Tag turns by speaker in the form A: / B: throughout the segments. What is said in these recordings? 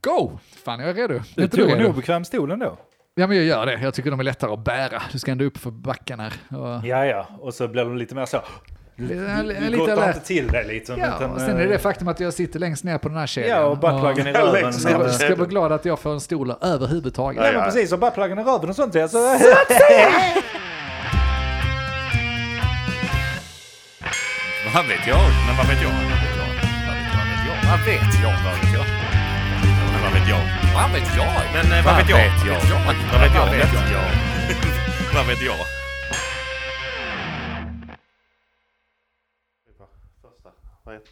A: Go! Fan, jag är redo. Är
B: Du
A: inte
B: tog en obekväm stol ändå.
A: Ja, men jag gör det. Jag tycker de är lättare att bära. Du ska ändå upp för backen här. Och...
B: Ja, ja. Och så blir de lite mer så.
A: Du,
B: Du, gottar inte till dig liksom.
A: Ja,
B: utan,
A: och sen är det
B: eh,
A: det faktum att jag sitter längst ner på den här kedjan.
B: Ja, och buttpluggen i röven.
C: längst
A: Ska, ska vara glad att jag får en stol överhuvudtaget.
B: Ja, men precis. Och buttpluggen i röven och sånt. ja, Så,
C: Vad vet jag? Men vad vet jag? Vad vet jag? Vad vet jag? Vad vet jag? Vet jag? Vad vet jag? Men eh, vad vet jag? Vad vet jag? Vad vet jag? Vad vet jag? Första. Vad ett?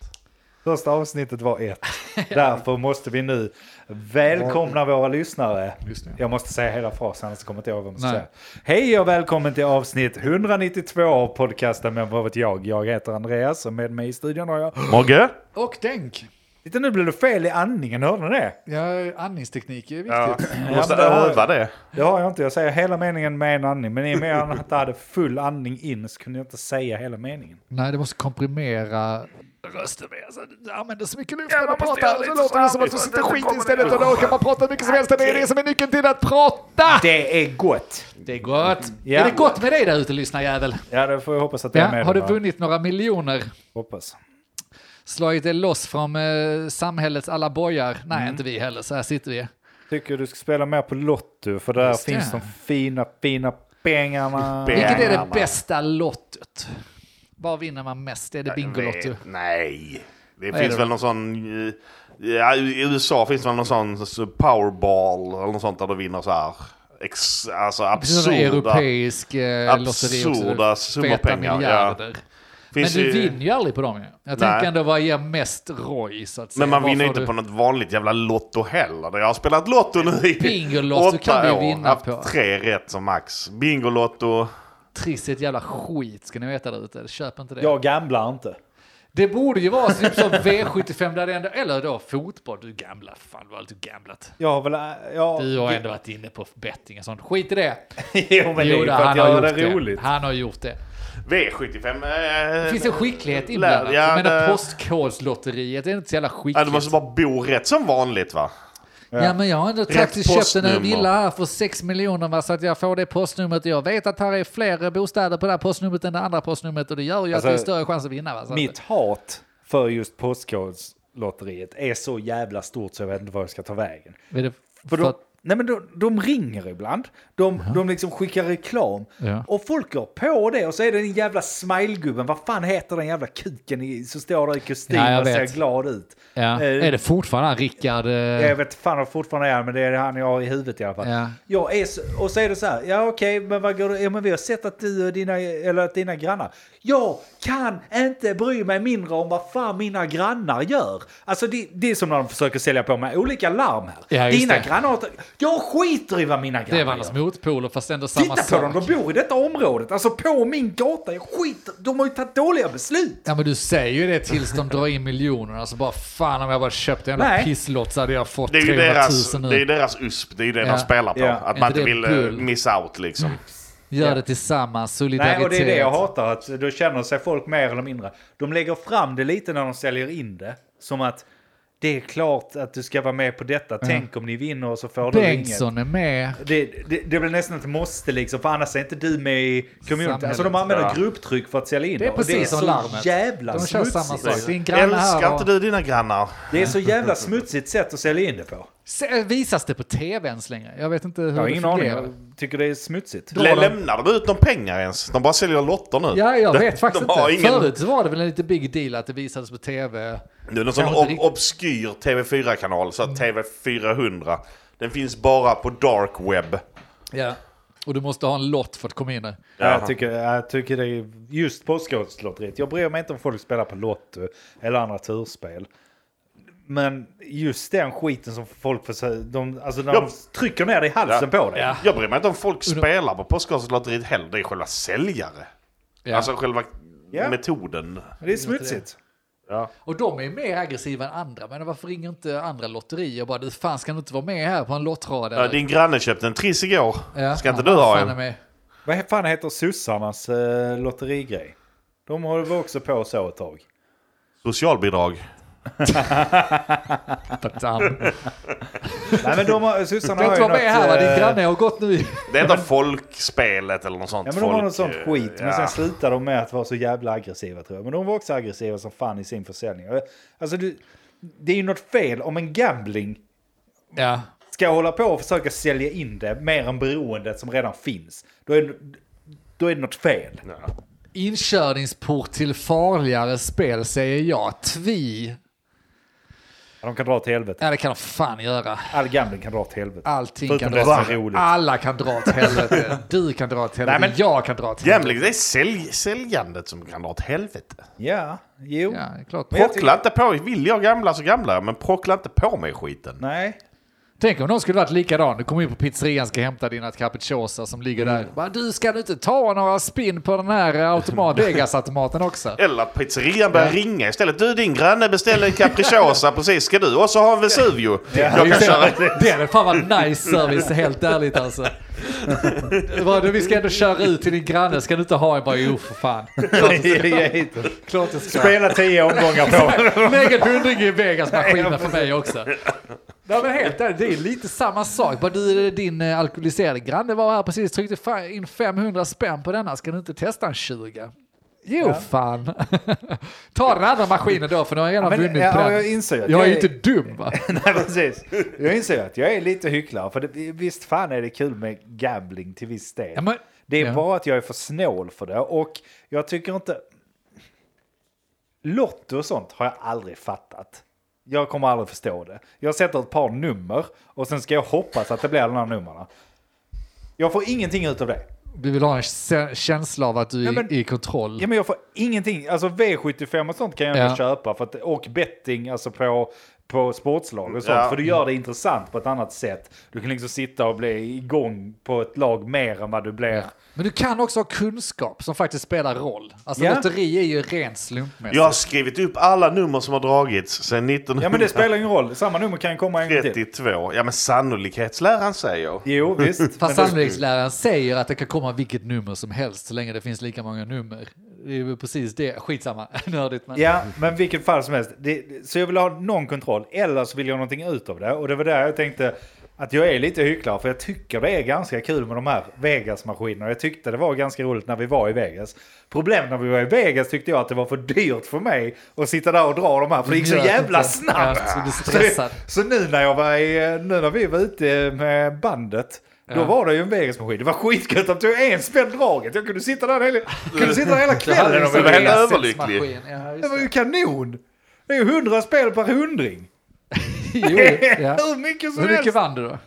B: Första avsnittet var ett. Därför måste vi nu välkomna våra lyssnare. Jag måste säga hela frasen, annars kommer inte jag ihåg vad man ska
A: Nej.
B: säga. Hej och välkommen till avsnitt 192 av podcasten Men vad vet jag? Jag heter Andreas och med mig i studion har jag...
C: Mogge?
A: Och Denk.
B: Titta nu blev det fel i andningen, hörde ni det?
A: Ja, andningsteknik är
C: Ja,
A: viktigt.
C: du måste öva det.
B: Det har jag inte, jag säger hela meningen med en andning. Men i och med att jag hade full andning in så kunde jag inte säga hela meningen.
A: Nej, det måste komprimera rösten mer. Alltså, du använder så mycket luft när du pratar. Så låter det som att du sitter skit istället och då kan man prata hur mycket som helst. Det är det som är nyckeln till att prata!
B: Det är gott!
A: Det är gott.
B: Ja.
A: Är det gott med dig där ute, lyssnarjävel?
B: Ja, det får jag hoppas att det är
A: Ja,
B: med.
A: har du vunnit några miljoner?
B: Hoppas.
A: Slagit dig loss från eh, samhällets alla bojar? Nej,
B: Mm.
A: inte vi heller. Så här sitter vi.
B: Tycker du ska spela mer på Lotto, för där
A: Just det.
B: finns de fina, fina pengarna.
A: Vilket är det bästa lottot? Var vinner man mest? Är det Bingolotto?
C: Nej. Det
A: Vad
C: finns
A: det
C: väl någon sån... eh, Ja, I USA finns det väl någon sån så powerball eller något sånt där du vinner så här. Ex, alltså
A: Det finns en
C: absurda...
A: europeisk eh, lotteri också.
C: absurda summor
A: Feta
C: pengar, ja.
A: Men du
C: ju-
A: vinner ju aldrig på dem ju. Jag
C: Nej.
A: tänker ändå vad ger mest ROI så att säga.
C: Men man
A: Vad
C: vinner inte
A: du-
C: på något vanligt jävla lotto heller. Jag har spelat lotto nu i
A: Bingolotto kan du
C: år.
A: vinna
C: Haft
A: på.
C: tre rätt som max. Bingolotto.
A: Triss är ett jävla skit ska ni veta där ute. Köp inte det.
B: Jag gamblar inte.
A: Det borde ju vara typ som V75 där det ändå, eller då fotboll. Du gamla, fan vad har du gamblat?
B: Jag har väl... Jag,
A: Du har ändå varit inne på betting och sånt. Skit i det.
B: jo, men det är
A: Jo,
B: ju
A: då,
B: för att jag
A: har
B: det
A: det.
B: roligt.
A: Han har gjort det.
C: V75. Eh,
A: Det finns en skicklighet inblandat.
C: Ja,
A: jag menar
C: det-
A: postkodslotteriet, det är inte så jävla
C: Ja,
A: skickligt.
C: du måste bara bo rätt som vanligt va?
A: Ja, men jag har ändå faktiskt köpt en villa här för 6 miljoner va, så att jag får det postnumret. Jag vet att här är fler bostäder på det här postnumret än det andra postnumret och det gör ju
B: Alltså,
A: att det är större chans att vinna. Va? Så att-
B: Mitt hat för just Postkodslotteriet är så jävla stort så jag vet inte var jag ska ta vägen. För
A: för att-
B: nej men de, de ringer ibland, de, de liksom skickar reklam
A: Ja.
B: och folk går på det och så är det den jävla smilegubben, vad fan heter den jävla kuken i, som står där i kostym
A: Ja,
B: och ser glad ut.
A: ja.
B: Eh,
A: Är det fortfarande han, Rickard? eh,
B: Jag vet fan vad fortfarande är, men det är han jag har i huvudet i alla fall.
A: Ja.
B: Jag är och så är det så här, ja okej, men vad går det, ja men vi har sett att du och dina, eller att dina grannar, jag kan inte bry mig mindre om vad fan mina grannar gör. Alltså det, det är som när de försöker sälja på mig olika larm här.
A: Ja,
B: dina
A: det.
B: grannar, jag skiter i vad mina grannar
A: Det är varandras
B: gör.
A: motpoler fast ändå samma
B: Titta på
A: sak.
B: dem, de bor i detta området, alltså på min gata, jag skiter, de har ju tagit dåliga beslut.
A: Ja men du säger ju det tills de drar in miljonerna. Alltså bara fan om jag bara köpt en jävla
B: Nej.
A: pisslott så hade jag fått
C: Det är ju
A: 300 000
C: deras,
A: nu.
C: det är deras USP, det är ju det
A: Ja.
C: de spelar på.
B: Ja.
C: Att man
A: inte
C: vill eh,
A: bull?
C: miss out liksom.
A: Gör
B: Ja.
A: det tillsammans,
B: Nej,
A: solidaritet.
B: och det är det jag hatar, att då känner sig folk mer eller mindre. De lägger fram det lite när de säljer in det, som att det är klart att du ska vara med på detta, tänk om ni vinner och så får du inget.
A: Bengtsson är med.
B: Det, det, det blir nästan ett måste liksom, för annars är inte du med i community. Alltså de använder
C: Ja.
B: grupptryck för att sälja in
A: Det är
B: och det är
A: precis som
B: så
A: larmet.
B: jävla
A: De kör samma
B: smutsigt.
A: sak. Granne här
C: Älskar inte du dina grannar?
B: Det är så jävla smutsigt sätt att sälja in det på.
A: Visas det på tv ens längre? Jag vet inte hur
B: Jag har
A: det
B: ingen aning, jag tycker det är smutsigt.
A: De-
C: Lämnar de ut någon pengar ens? De bara säljer lotter nu.
A: Ja, jag
C: De-
A: vet faktiskt
C: de har
A: inte.
C: Ingen,
A: Förut så var det väl en lite big deal att det visades på tv.
C: det är någon sån ob- obskyr TV4-kanal, så att TV400. Den finns bara på dark web.
A: Ja. Och du måste ha en lott för att komma in där.
B: Ja, jag, tycker, jag tycker det är just Postkodslotteriet. Jag bryr mig inte om folk spelar på Lotto eller andra turspel. Men just den skiten som folk får de, alltså de trycker ner det i halsen
C: Ja.
B: på dig.
A: Ja.
C: Jag bryr mig inte om folk spelar på Postkodlotteriet heller, det är själva säljare.
A: Ja.
C: Alltså själva
B: Ja.
C: metoden.
B: Det är smutsigt.
C: Ja.
A: Och de är mer aggressiva än andra. Men varför ringer inte andra lotterier och bara du fan ska du inte vara med här på en lottrad?
C: Ja,
A: eller?"
C: din granne köpte en triss igår.
A: Ja.
C: Ska inte
A: Ja,
C: du ha en?
A: med.
B: Vad fan heter sossarnas eh, lotterigrej? De håller väl också på så ett tag.
C: Socialbidrag.
B: Nej men de har, sossarna har ju
A: inte vara med här va,
B: något...
A: din
B: eh,
A: granne har gått nu.
C: Det heter folkspelet eller något sånt.
B: Ja men de har något sånt
C: eh,
B: skit. Men
C: ja.
B: sen slutade de med att vara så jävla aggressiva tror jag. Men de var också aggressiva som fan i sin försäljning. Alltså du, det är ju något fel om en gambling
A: Ja.
B: ska hålla på och försöka sälja in det mer än beroendet som redan finns. Då är, då är det något fel.
C: Ja.
A: Inkörningsport till farligare spel säger jag. Tvi.
B: De kan dra till helvete.
A: Ja det kan de fan göra.
B: All gambling kan dra till helvete.
A: Allting
B: Förutom
A: kan dra till
B: är roligt.
A: Alla kan dra till helvete. Du kan dra till helvete.
B: Nej, men-
A: Jag kan dra till helvete.
C: Gambling, det är sälj, säljandet som kan dra åt helvete.
B: Ja, jo.
A: Ja, klart.
C: Prockla inte på, vill jag gamla så gamla jag, men prockla inte på mig skiten.
B: Nej.
A: Tänk om någon skulle varit likadan. Du kommer in på pizzerian ska hämta dina capricciosa som ligger
B: Mm.
A: där. Bara, du ska du inte ta några spinn på den här automat, Vegas-automaten också?
C: Eller att pizzerian börjar ringa istället. Du, din granne beställde en capricciosa precis. Ska du också ha en Vesuvio? Jag kan köra.
A: Det hade fan varit nice service, helt ärligt alltså. Vi ska ändå köra ut till din granne, ska du inte ha en? Bara, jo för fan. Klart det ska.
B: Spela tio omgångar på.
A: Lägg en hundring i Vegas-maskinen för mig också. Nej men helt ärligt, det är lite samma sak. Bara du, din eh, alkoholiserade granne var här precis, tryckte in 500 spänn på denna. Ska du inte testa en 20? Jo fan. Ta den andra maskinen då för nu har jag redan
B: Men,
A: vunnit
B: ja,
A: på den.
B: jag inser
A: jag är
B: jag
A: ju inte dum va?
B: Nej, precis. Jag inser att jag är lite hycklare. För det, visst fan är det kul med gambling till viss del.
A: Ja, men-
B: det är
A: ja.
B: bara att jag är för snål för det. Och jag tycker inte... Lotto och sånt har jag aldrig fattat. Jag kommer aldrig förstå det. Jag sätter ett par nummer och sen ska jag hoppas att det blir de här numren. Jag får ingenting ut av det.
A: Du vill ha en kä- känsla av att du är
B: Ja, men-
A: i kontroll.
B: Ja, men jag får ingenting. Alltså V75 och sånt kan jag
A: Ja.
B: köpa. För att, och betting alltså på, på sportslag och sånt.
C: Ja.
B: För du gör det intressant på ett annat sätt. Du kan liksom sitta och bli igång på ett lag mer än vad du blir.
A: Men du kan också ha kunskap som faktiskt spelar roll. Alltså
B: Ja.
A: lotteri är ju rent slumpmässigt.
C: Jag har skrivit upp alla nummer som har dragits sedan
B: Ja men det spelar ingen roll. Samma nummer kan komma en gång till.
C: 1932. Ja men sannolikhetsläran säger.
B: Jo visst. Men
A: Fast sannolikhetsläran säger att det kan komma vilket nummer som helst så länge det finns lika många nummer. Det är ju precis det. Skitsamma, nördigt men.
B: Ja, men vilket fall som helst. Det, så jag vill ha någon kontroll, eller så vill jag ha någonting ut av det. Och det var där jag tänkte att jag är lite hycklare, för jag tycker det är ganska kul med de här Vegas-maskinerna. Jag tyckte det var ganska roligt när vi var i Vegas. Problemet när vi var i Vegas tyckte jag att det var för dyrt för mig att sitta där och dra de här, för det gick så jävla snabbt.
A: Ja, så du
B: Så, nu när jag var i, nu när vi var ute med bandet, då
A: Ja.
B: var det ju en Vegas-maskin. Det var skitgött att tog en spänn draget. Jag kunde sitta där hela, kunde sitta där hela kvällen om
C: Du
B: jag
C: var helt överlycklig.
A: Ja,
B: Det var ju kanon! Det är ju hundra spel per hundring.
A: Jo, ja.
B: Hur mycket som
A: Hur mycket
B: helst.
A: vann du då?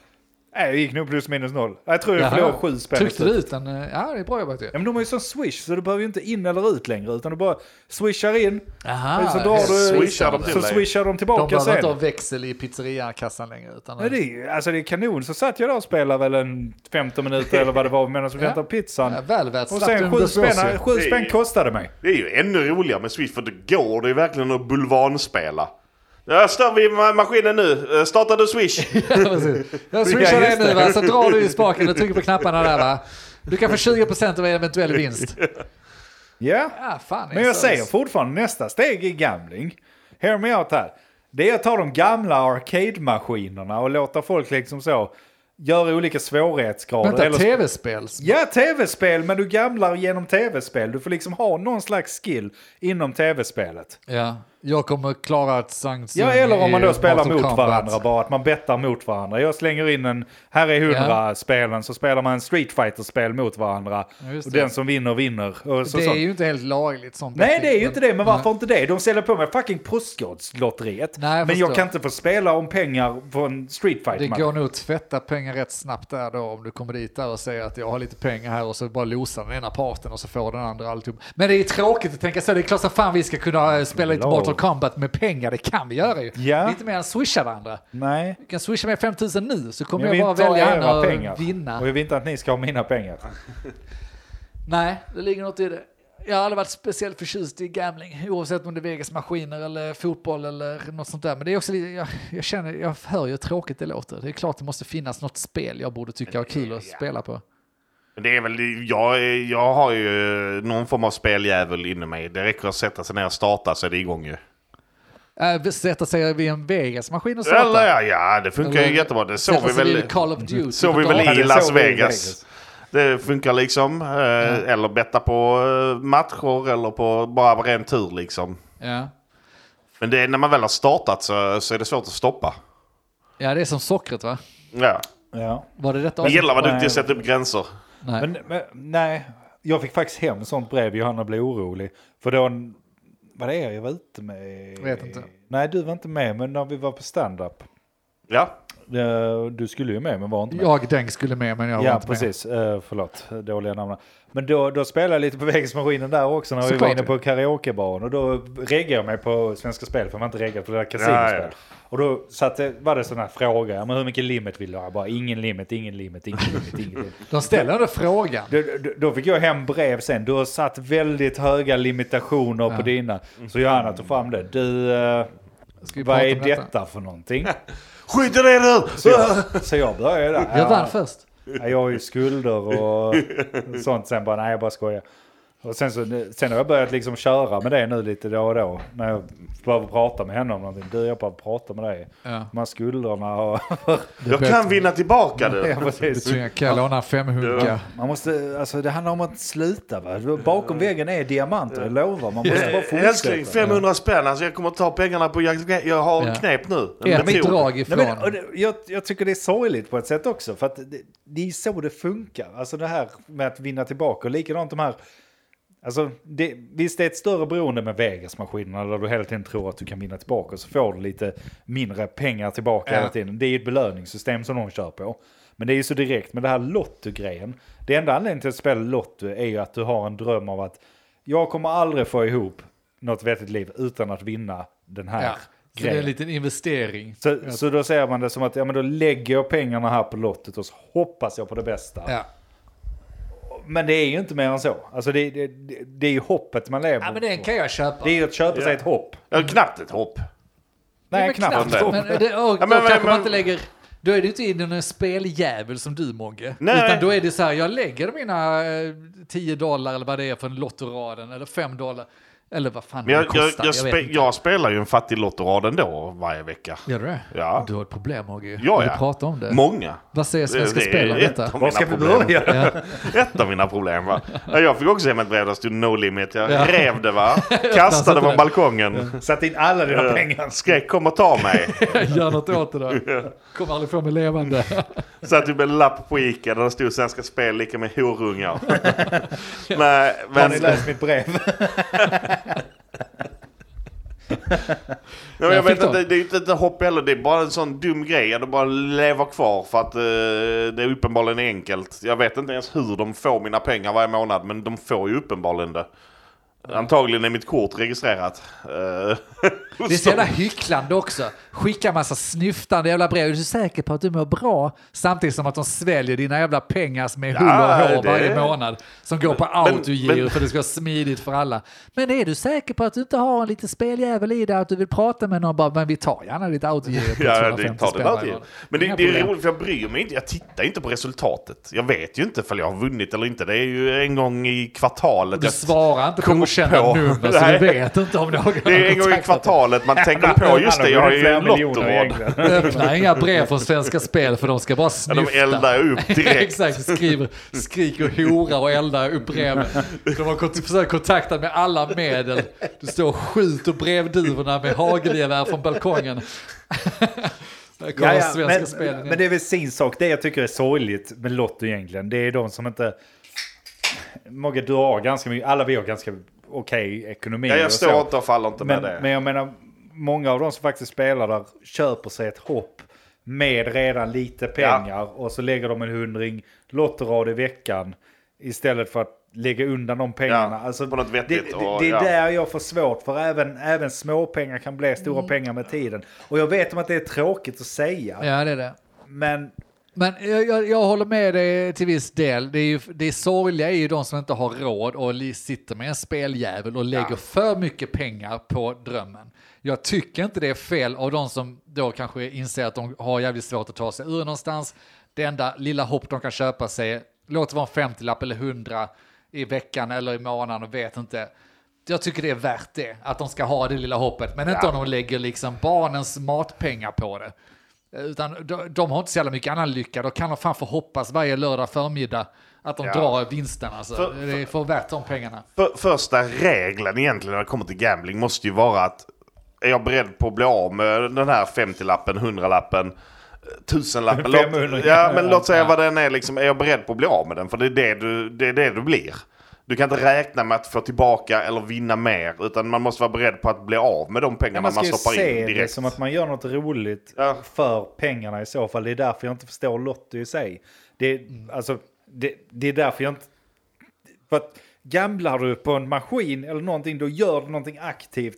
B: Nej, det gick nog plus minus noll. Jag tror jag
A: Jaha.
B: förlorade sju spänn.
A: Tryckte du ut den? Ja, det är bra jobbat ju.
B: Ja, men de har ju sån swish så du behöver ju inte in eller ut längre utan du bara swishar in.
A: Aha,
B: så drar du,
C: Swishar de
B: så swishar de
A: De
B: tillbaka
A: behöver inte ha
B: sen.
A: växel i pizzeriakassan längre. Utan
B: Ja, det, är, alltså det är kanon. Så satt jag där och spelade väl en 15 minuter eller vad det var medan vi
A: Ja.
B: väntade på pizzan.
A: ja, väl värt.
B: och sen
A: en
B: sju spänn,
A: ju.
B: sju
C: är
B: spänn kostade mig.
C: Det är ju ännu roligare med Swift för det går det ju verkligen att bulvanspela. Jag står vid ma- maskinen nu. Eh, Startar du Swish?
A: Ja, precis. Jag swishar dig nu va, så drar du i spaken och trycker på knapparna där va. Du kan få 20% av eventuell vinst.
B: Ja.
A: Ja, fan.
B: Men jag säger fortfarande nästa steg i gambling. Hear me out här. Det är att ta de gamla arcade-maskinerna och låta folk liksom så göra olika svårighetsgrader.
A: Vänta,
B: eller-
A: tv-spel?
B: Ja, tv-spel, men du gamblar genom tv-spel. Du får liksom ha någon slags skill inom tv-spelet.
A: Ja, jag kommer klara ett Sankt
B: Ja, eller om man då spelar mot
A: Kombat.
B: varandra, bara att man bettar mot varandra. Jag slänger in en, här är hundra spelen, så spelar man en Street Fighter-spel mot varandra. Och
A: det.
B: den som vinner vinner. Och så,
A: Det är
B: sånt.
A: ju inte helt lagligt sånt.
B: Nej, det är ju inte det, men varför
A: Nej.
B: inte det? De ställer på med fucking
A: jag
B: men jag
A: förstår.
B: kan inte få spela om pengar en Street
A: Det
B: Fighter-match.
A: går nog att tvätta pengar rätt snabbt där då om du kommer dit där och säger att jag har lite pengar här och så bara losar den ena parten och så får den andra alltihop. Men det är tråkigt att tänka så, det är klart som fan vi ska kunna eh, spela lite
B: Lol.
A: Mortal Kombat med pengar, det kan vi göra ju.
B: Ja.
A: Lite mer än swisha varandra.
B: Nej,
A: Du kan swisha med 5000 nu så kommer
B: jag
A: jag, bara
B: inte
A: välja en och
B: pengar.
A: vinna.
B: Och jag vill inte att ni ska ha mina pengar.
A: Nej, det ligger något i det. Jag har aldrig varit speciellt förtjust i gambling, oavsett om det är Vegas-maskiner eller fotboll eller något sånt där. Men det är också jag, jag känner, jag hör ju hur tråkigt det låter. Det är klart det måste finnas något spel jag borde tycka är kul att spela på.
C: Det är väl, jag, jag har ju någon form av speljävel inom mig. Det räcker att sätta sig ner och starta så är det igång ju.
A: Äh, sätta sig vid en Vegas-maskin och starta.
C: Eller ja, ja, det funkar ju
A: Eller
C: jättebra. Det såg vi väl,
A: Call of Duty
C: såg vi väl.
B: Ja,
C: i Las Vegas. Det funkar liksom. Eh, Eller betta på eh, matcher eller på bara ren tur liksom.
A: Ja.
C: Men det är, när man väl har startat så, så är det svårt att stoppa.
A: ja, det är som sockret va?
C: Ja.
B: Ja.
A: Var det detta
C: Men gäller vad duktig att sätta upp gränser.
A: Nej.
B: Men, men nej, jag fick faktiskt hem sånt brev. Johanna blev orolig. För då, var det er jag var ute med?
A: Vet inte.
B: Nej, du var inte med, men när vi var på stand-up.
C: Ja.
B: Eh, Du skulle ju med, men var inte med.
A: Jag Denk skulle med men jag var
B: Ja,
A: inte med.
B: precis. Eh, förlåt, dåliga namn. Men då, då spelade jag lite på Vegas-maskinen där också när vi
A: Såklart
B: var inne på karaokebaren. Och då reggade jag mig på Svenska Spel, för man inte reggat på det där kasinospel.
C: Ja, ja.
B: Och då satt det, var det sån här fråga, ja, men hur mycket limit vill du ha? Bara ingen limit, ingen limit, ingen limit, ingen limit.
A: De ställer ändå frågan.
B: Då, då, då fick jag hem brev sen. Du har satt väldigt höga limitationer på dina. Så Johanna tog fram det. Du, eh,
A: Ska vi
B: vad är
A: detta?
B: detta för någonting?
C: Skit i det nu!
B: Så jag, så jag började där.
A: Jag vann först.
B: Ja, jag har ju skulder och sånt. Sen bara, nej jag bara skojar. Och sen, så, sen har jag börjat liksom köra med det nu lite då och då. När jag behöver prata med henne om någonting. Du, jag behöver prata med dig.
A: Ja.
B: De här skulderna och...
C: Jag kan vinna tillbaka
B: ja,
C: det.
A: Du
B: precis.
A: tvingar kan jag låna en femhunka.
B: Man måste, alltså det handlar om att sluta va. Bakom väggen är diamanter, jag lovar. Man måste bara
C: Eh, Älskling,
B: fortsätta.
C: 500 spänn. Alltså jag kommer ta pengarna på jakt. Jag har en
A: Ja.
C: knep nu.
A: Ett
C: metod.
A: drag
B: Nej,
A: ifrån.
B: men, och det, jag, jag tycker det är sorgligt på ett sätt också. För att det, det är så det funkar. Alltså det här med att vinna tillbaka. Och likadant de här... Alltså, det, visst det är ett större beroende med Vegas-maskinerna där du hela tiden tror att du kan vinna tillbaka. Så får du lite mindre pengar tillbaka
A: Ja.
B: hela tiden. Det är ju ett belöningssystem som de kör på. Men det är ju så direkt med det här Lotto-grejen. Det enda anledningen till att spela Lotto är ju att du har en dröm av att jag kommer aldrig få ihop något vettigt liv utan att vinna den här
A: Ja. Så det är en liten investering.
B: Så, så då ser man det som att ja, men då lägger jag pengarna här på lottet och så hoppas jag på det bästa.
A: Ja.
B: Men det är ju inte mer än så. Alltså det, det, det, det är ju hoppet man lever
A: ja, men den
B: på.
A: kan jag köpa.
B: Det är ju att köpa sig ett hopp.
C: Ja, knappt ett hopp.
B: Nej,
A: men
B: knappt.
A: knappt.
C: hopp.
A: Men, det, och,
C: Ja,
A: då
C: men- men-
A: kanske man inte lägger... Då är det ju inte in i en speljävel som du Mogge.
C: Nej.
A: Utan då är det så här, jag lägger mina eh, 10 dollar eller vad det är för en lottoraden, eller 5 dollar. Eller vad fan
C: Men jag, jag, jag, spe, jag spelar ju en fattiglottorad ändå varje vecka.
A: Gör du det?
C: Ja.
A: Du har ett problem Mogge.
C: Ja, ja.
A: du prata om det?
C: Många.
A: Vad säger Svenska
C: Det-
A: Spel om
C: ett
A: detta?
C: av
B: Var ska
C: mina
B: vi
C: problem.
B: börja?
C: Ett av mina problem va. Ja, Jag fick också hem ett brev där det stod no limit. Jag
A: Ja.
C: rev det va. Kastade från balkongen.
B: Satt in alla dina
C: Ja.
B: pengar.
C: Skrek kom och ta mig.
A: Gör något åt det då. Kommer aldrig få mig levande.
C: Satt typ en lapp på Ica där det stod Svenska Spel lika med horungar. Nej,
B: Har
C: men,
B: ni läst mitt brev?
C: Men jag
A: Jag
C: vet inte, det är inte ett hopp heller. Det är bara en sån dum grej. Att bara leva kvar för att eh, det är uppenbarligen enkelt. Jag vet inte ens hur de får mina pengar varje månad. Men de får ju uppenbarligen det. Antagligen är mitt kort registrerat. Eh,
A: Det är så jävla hycklande också. Skicka massa snyftande jävla brev. Är du säker på att du mår bra? Samtidigt som att de sväljer dina jävla pengar med hull och hår
C: det-
A: varje månad. Som går på autogiro
C: men-
A: för det ska vara smidigt för alla. Men är du säker på att du inte har en liten speljävel i dig? Att du vill prata med någon? Bara, men vi tar gärna ditt autogiro på
C: Ja,
A: 250
C: det tar det. Men det, det är roligt för jag bryr mig inte. Jag tittar inte på resultatet. Jag vet ju inte ifall jag har vunnit eller inte. Det är ju en gång i kvartalet.
A: Du svarar inte på okända
C: på-
A: nummer så
C: Nej.
A: du vet inte om någon
C: Det är en gång i kvartalet man tänker på. Just det, jag har ju en lottorad.
A: Öppna inga brev från Svenska Spel för de ska bara
C: Ja,
A: snyfta.
C: de eldar upp direkt.
A: Exakt, skriver, skriker hora och eldar upp breven. De har försökt kontakta med alla medel. Du står och skjuter brevduvorna med hagelgevär från balkongen. Där kommer
B: Ja, ja,
A: Svenska
B: men,
A: Spelen
B: men det är väl sin sak. Det jag tycker är sorgligt med Lotto egentligen, det är de som inte... Mogge, du har ganska mycket, alla vi har ganska okej ekonomi.
C: Ja, jag står inte och faller inte
B: men,
C: med det.
B: men jag menar, många av de som faktiskt spelar där köper sig ett hopp med redan lite pengar och så lägger de en hundring lottorad i veckan istället för att lägga undan de pengarna.
C: Ja,
B: alltså,
C: på något
B: det,
C: vettigt
B: det,
C: och-
B: det är
C: ja.
B: där jag får svårt för även, även små pengar kan bli stora pengar med tiden. Och jag vet om att det är tråkigt att säga,
A: Ja, det är det.
B: men
A: Men jag, jag, jag håller med dig till viss del. Det, är ju, det sorgliga är ju de som inte har råd och sitter med en speljävel och lägger för mycket pengar på drömmen. Jag tycker inte det är fel av de som då kanske inser att de har jävligt svårt att ta sig ur någonstans. Det enda lilla hopp de kan köpa sig, låt det vara en 50-lapp eller 100 i veckan eller i månaden och vet inte. jag tycker det är värt det, att de ska ha det lilla hoppet. Men inte
C: Ja.
A: om de lägger liksom barnens matpengar på det. Utan de, de har inte så jävla mycket annan lycka. Då kan de fan få hoppas varje lördag förmiddag att de
C: Ja.
A: drar vinsten. Alltså.
C: För-
A: det är för värt de pengarna.
C: För, första regeln egentligen när det kommer till gambling måste ju vara att är jag beredd på att bli av med den här 50-lappen, 100-lappen, 1000-lappen.
B: 500,
C: Låt, ja, men låt säga vad den är, liksom, är jag beredd på att bli av med den? För det är det du, det är det du blir. Du kan inte räkna med att få tillbaka eller vinna mer, utan man måste vara beredd på att bli av med de pengarna
B: Man
C: man,
B: ska ju
C: stoppar
B: se
C: in
B: det
C: direkt.
B: som att man gör något roligt
C: Ja.
B: för pengarna i så fall. Det är därför jag inte förstår Lotto i sig. Det, är- alltså, det, det är därför jag inte... För att gamblar du på en maskin eller någonting, då gör du någonting aktivt.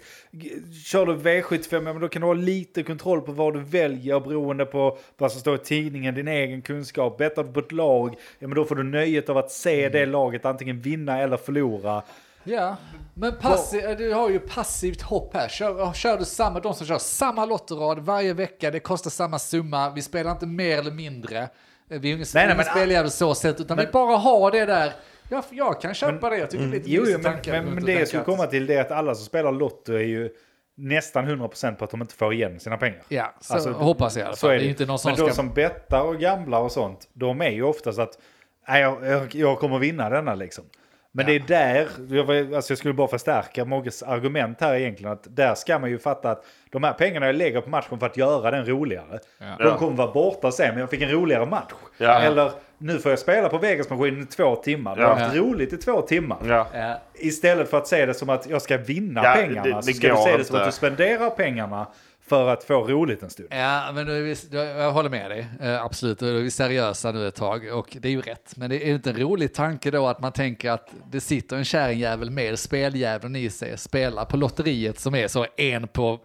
B: Kör du V75, ja, men då kan du ha lite kontroll på vad du väljer beroende på vad som står i tidningen, din egen kunskap. Bettar du på ett lag, ja, men då får du nöjet av att se det laget antingen vinna eller förlora.
A: Ja, men passi- du har ju passivt hopp här. Kör, kör du samma, de som kör samma lotterad varje vecka, det kostar samma summa, vi spelar inte mer eller mindre. Eh, Vi är ingen,
B: Nej, nej,
A: ingen speljävel så sett, utan
B: men-
A: vi bara har det där. Ja, för jag kan köpa det, jag tycker det är lite
B: Jo, men, men, men det jag skulle komma till det är att alla som spelar Lotto är ju nästan 100% på att de inte får igen sina pengar.
A: Ja, så
B: Alltså,
A: hoppas jag
B: Så är
A: Det
B: det.
A: är inte någon som
B: men de
A: ska...
B: som bettar och gamblar och sånt, de är ju oftast att nej, jag, jag, jag kommer vinna denna liksom. Men det är där, jag, var- alltså jag skulle bara förstärka Mogges argument här egentligen, att där ska man ju fatta att de här pengarna jag lägger på matchen för att göra den roligare, de
C: Ja.
B: kommer vara borta sen, men jag fick en roligare match.
C: Ja.
B: Eller nu får jag spela på Vegas-maskinen i två timmar, jag har
C: Ja.
B: haft roligt i två timmar.
C: Ja.
A: Ja.
B: Istället för att se det som att jag ska vinna
C: Ja,
B: pengarna,
C: det- det
B: så ska du se det som
C: inte.
B: att du spenderar pengarna för att få roligt en stund.
A: Ja, men då är vi, då- jag håller med dig. Eh, absolut, då är vi seriösa nu ett tag och det är ju rätt. Men det är inte en rolig tanke då att man tänker att det sitter en kärringjävel med speldjävulen i sig, spelar på lotteriet som är så en på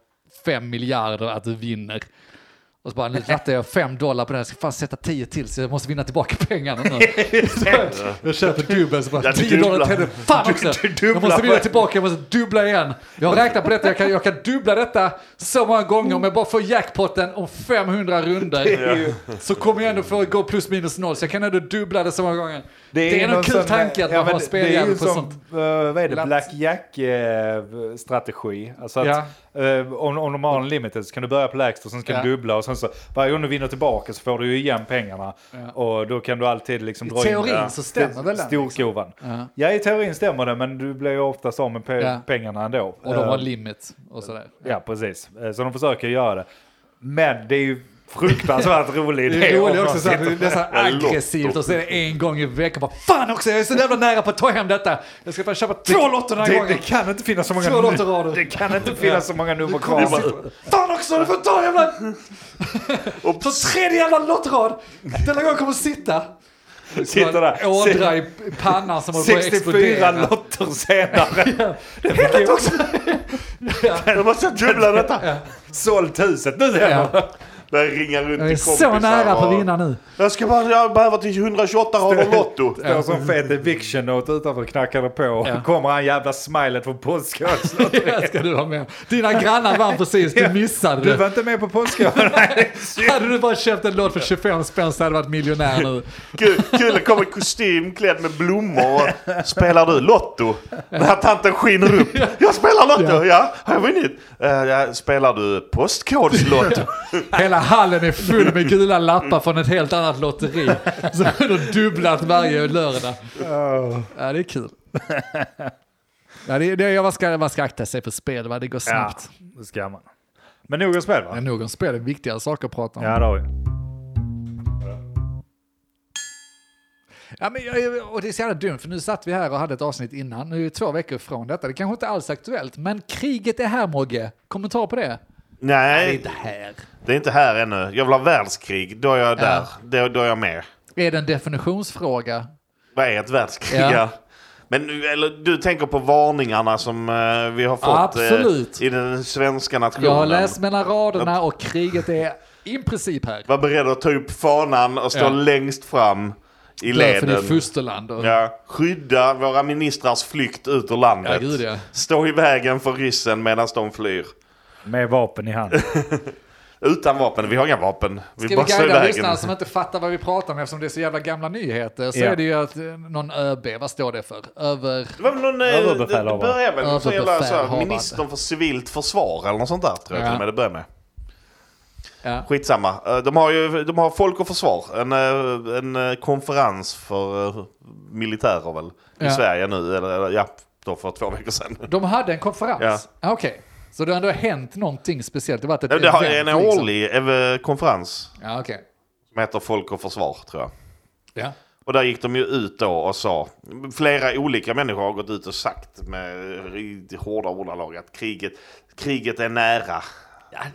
A: fem miljarder att du vinner. Och så bara, nu rattar jag fem dollar på här, jag ska fan sätta tio till så jag måste vinna tillbaka pengarna nu. jag köper dubbel, så bara tio dollar till. Fan också! Jag måste vinna tillbaka, jag måste dubbla igen. Jag har räknat på detta, jag kan, jag kan dubbla detta så många gånger om jag bara får jackpotten om 500 runder. Så kommer jag ändå få gå plus minus noll, så jag kan ändå dubbla det så många gånger. Det är, en
B: någon
A: kul
B: sån-
A: tanke att
B: ja,
A: man har
B: det- Det är
A: speljävel på
B: som,
A: sånt.
B: eh, vad är det. Black Jack-strategi. alltså att
A: Ja.
B: eh, om, om de har en limited så kan du börja på lägst och sen ska
A: Ja.
B: du dubbla och sen så varje gång du vinner tillbaka så får du ju igen pengarna.
A: Ja.
B: Och då kan du alltid liksom
A: I
B: dra
A: teorin
B: in
A: så stämmer väl den,
B: storkovan.
A: Ja.
B: Ja, i teorin stämmer det, men du blir ju oftast av med pe- pengarna ändå.
A: Och de har
B: Eh,
A: limit och sådär.
B: Ja, precis. Så de försöker göra det. Men det är ju fruktansvärt rolig idé.
A: Det är roligt också så att det är nästan
C: Ja,
A: aggressivt och det en gång i veckan bara Fan också, jag är så jävla nära på att ta hem detta. Jag ska bara köpa två lotter den här
B: det,
A: gången.
B: det kan inte finnas så många
A: Två lotterrader.
B: Det kan inte finnas så många nummer kvar.
A: Sitter- Fan också, du får ta jävla... Ta tredje jävla lottrad. Denna gång kommer sitta.
B: Sitter där.
A: Ådra i pannan som håller på att
B: 64
A: explodera.
B: lotter senare.
A: Helvete också.
C: Jag måste dubbla detta.
B: Sålt huset nu sen.
A: Ja.
C: Börjar ringa runt
A: Jag är
C: till
A: så nära på att vinna nu.
C: Jag ska bara, jag behöver till 128 rader Lotto.
B: Står som fet eviction note utanför och knackade på.
A: Ja.
B: Kommer han jävla smilet från Postkodlotteriet.
A: Det ska du ha med. Dina grannar vann precis, du missade
B: Du
A: det.
B: var inte med på synd.
A: Hade du bara köpt en låt för 25 spänn så hade du varit miljonär nu.
C: Kul, kul komma i kostym klädd med blommor. och Spelar du Lotto? Den här tanten skiner upp. Jag spelar Lotto, ja. Har jag vunnit? Uh, spelar du Postkodslotto?
A: Hela hallen är full med gula lappar från ett helt annat lotteri. Så har du dubblat varje lördag. Ja, det är kul. Ja, det, det, man, ska, man ska akta sig för spel, va? det går
B: Ja,
A: snabbt.
B: det ska man. Men nog om spel va?
A: Men någon spel är viktigare saker att prata om.
B: Ja, det har vi.
A: Ja, men, och det är så jävla dumt, för nu satt vi här och hade ett avsnitt innan. Nu är det två veckor ifrån detta. Det kanske inte alls är aktuellt, men kriget är här, Mogge. Kommentar på det? Nej, det är inte här.
C: det är inte här ännu. Jag vill ha världskrig, då är jag där. Då, då är jag med.
A: Är det en definitionsfråga?
C: Vad är ett världskrig?
A: Ja.
C: Men eller, du tänker på varningarna som eh, vi har fått
A: Absolut.
C: eh, i den svenska nationen.
A: Jag har läst mellan raderna och kriget är i princip här.
C: Var beredd att ta upp fanan och stå
A: Ja.
C: längst fram i
A: Därför det är
C: leden.
A: fosterland. Och,
C: Ja, skydda våra ministrars flykt ut ur landet.
A: Ja, gud, ja.
C: Stå i vägen för ryssen medan de flyr.
B: Med vapen i hand.
C: Utan vapen, vi har inga vapen. Vi
A: Ska vi guida lyssnarna som inte fattar vad vi pratar om eftersom det är så jävla gamla nyheter så
B: Ja.
A: är det ju att eh, någon ÖB, vad står det för? Över...
C: Det var väl någon... eh, Det
B: Överbefälhavare.
C: började väl som jävla så här,
A: Överbefälhavare.
C: ministern för civilt försvar eller något sånt där tror jag
A: Ja.
C: till och med det började med.
A: Ja.
C: Skitsamma. Eh, De har ju de har Folk och Försvar. En, en konferens för militärer väl. I
A: Ja.
C: Sverige nu. Eller, eller ja, då för två veckor sedan.
A: De hade en konferens?
C: Ja.
A: Ah, Okej. Så det har ändå hänt någonting speciellt? Det har varit ett
C: Det, har
A: event,
C: en
A: liksom.
C: årlig eh, konferens.
A: Ja, okej.
C: Som heter Folk och Försvar tror jag.
A: Ja.
C: Och där gick de ju ut då och sa, flera olika människor har gått ut och sagt med hårda ordalag att kriget, kriget är nära.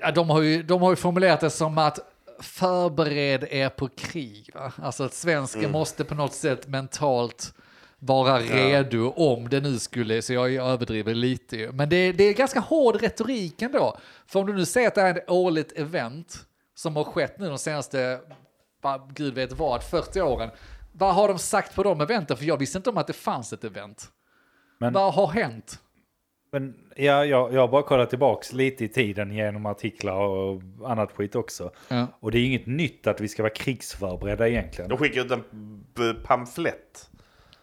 A: Ja, de, har ju, de har ju formulerat det som att förbered er på krig. Va? Alltså att svensken
C: Mm.
A: måste på något sätt mentalt vara redo om det nu skulle, så jag överdriver lite ju. Men det, det är ganska hård retorik ändå. För om du nu säger att det är ett årligt event som har skett nu de senaste, gud vet vad, 40 åren. Vad har de sagt på de eventen? För jag visste inte om att det fanns ett event.
B: Men-
A: Vad har hänt?
B: Men ja, jag, jag har bara kollat tillbaks lite i tiden genom artiklar och annat skit också.
A: Ja.
B: Och det är inget nytt att vi ska vara krigsförberedda egentligen.
C: De skickade ut en pamflett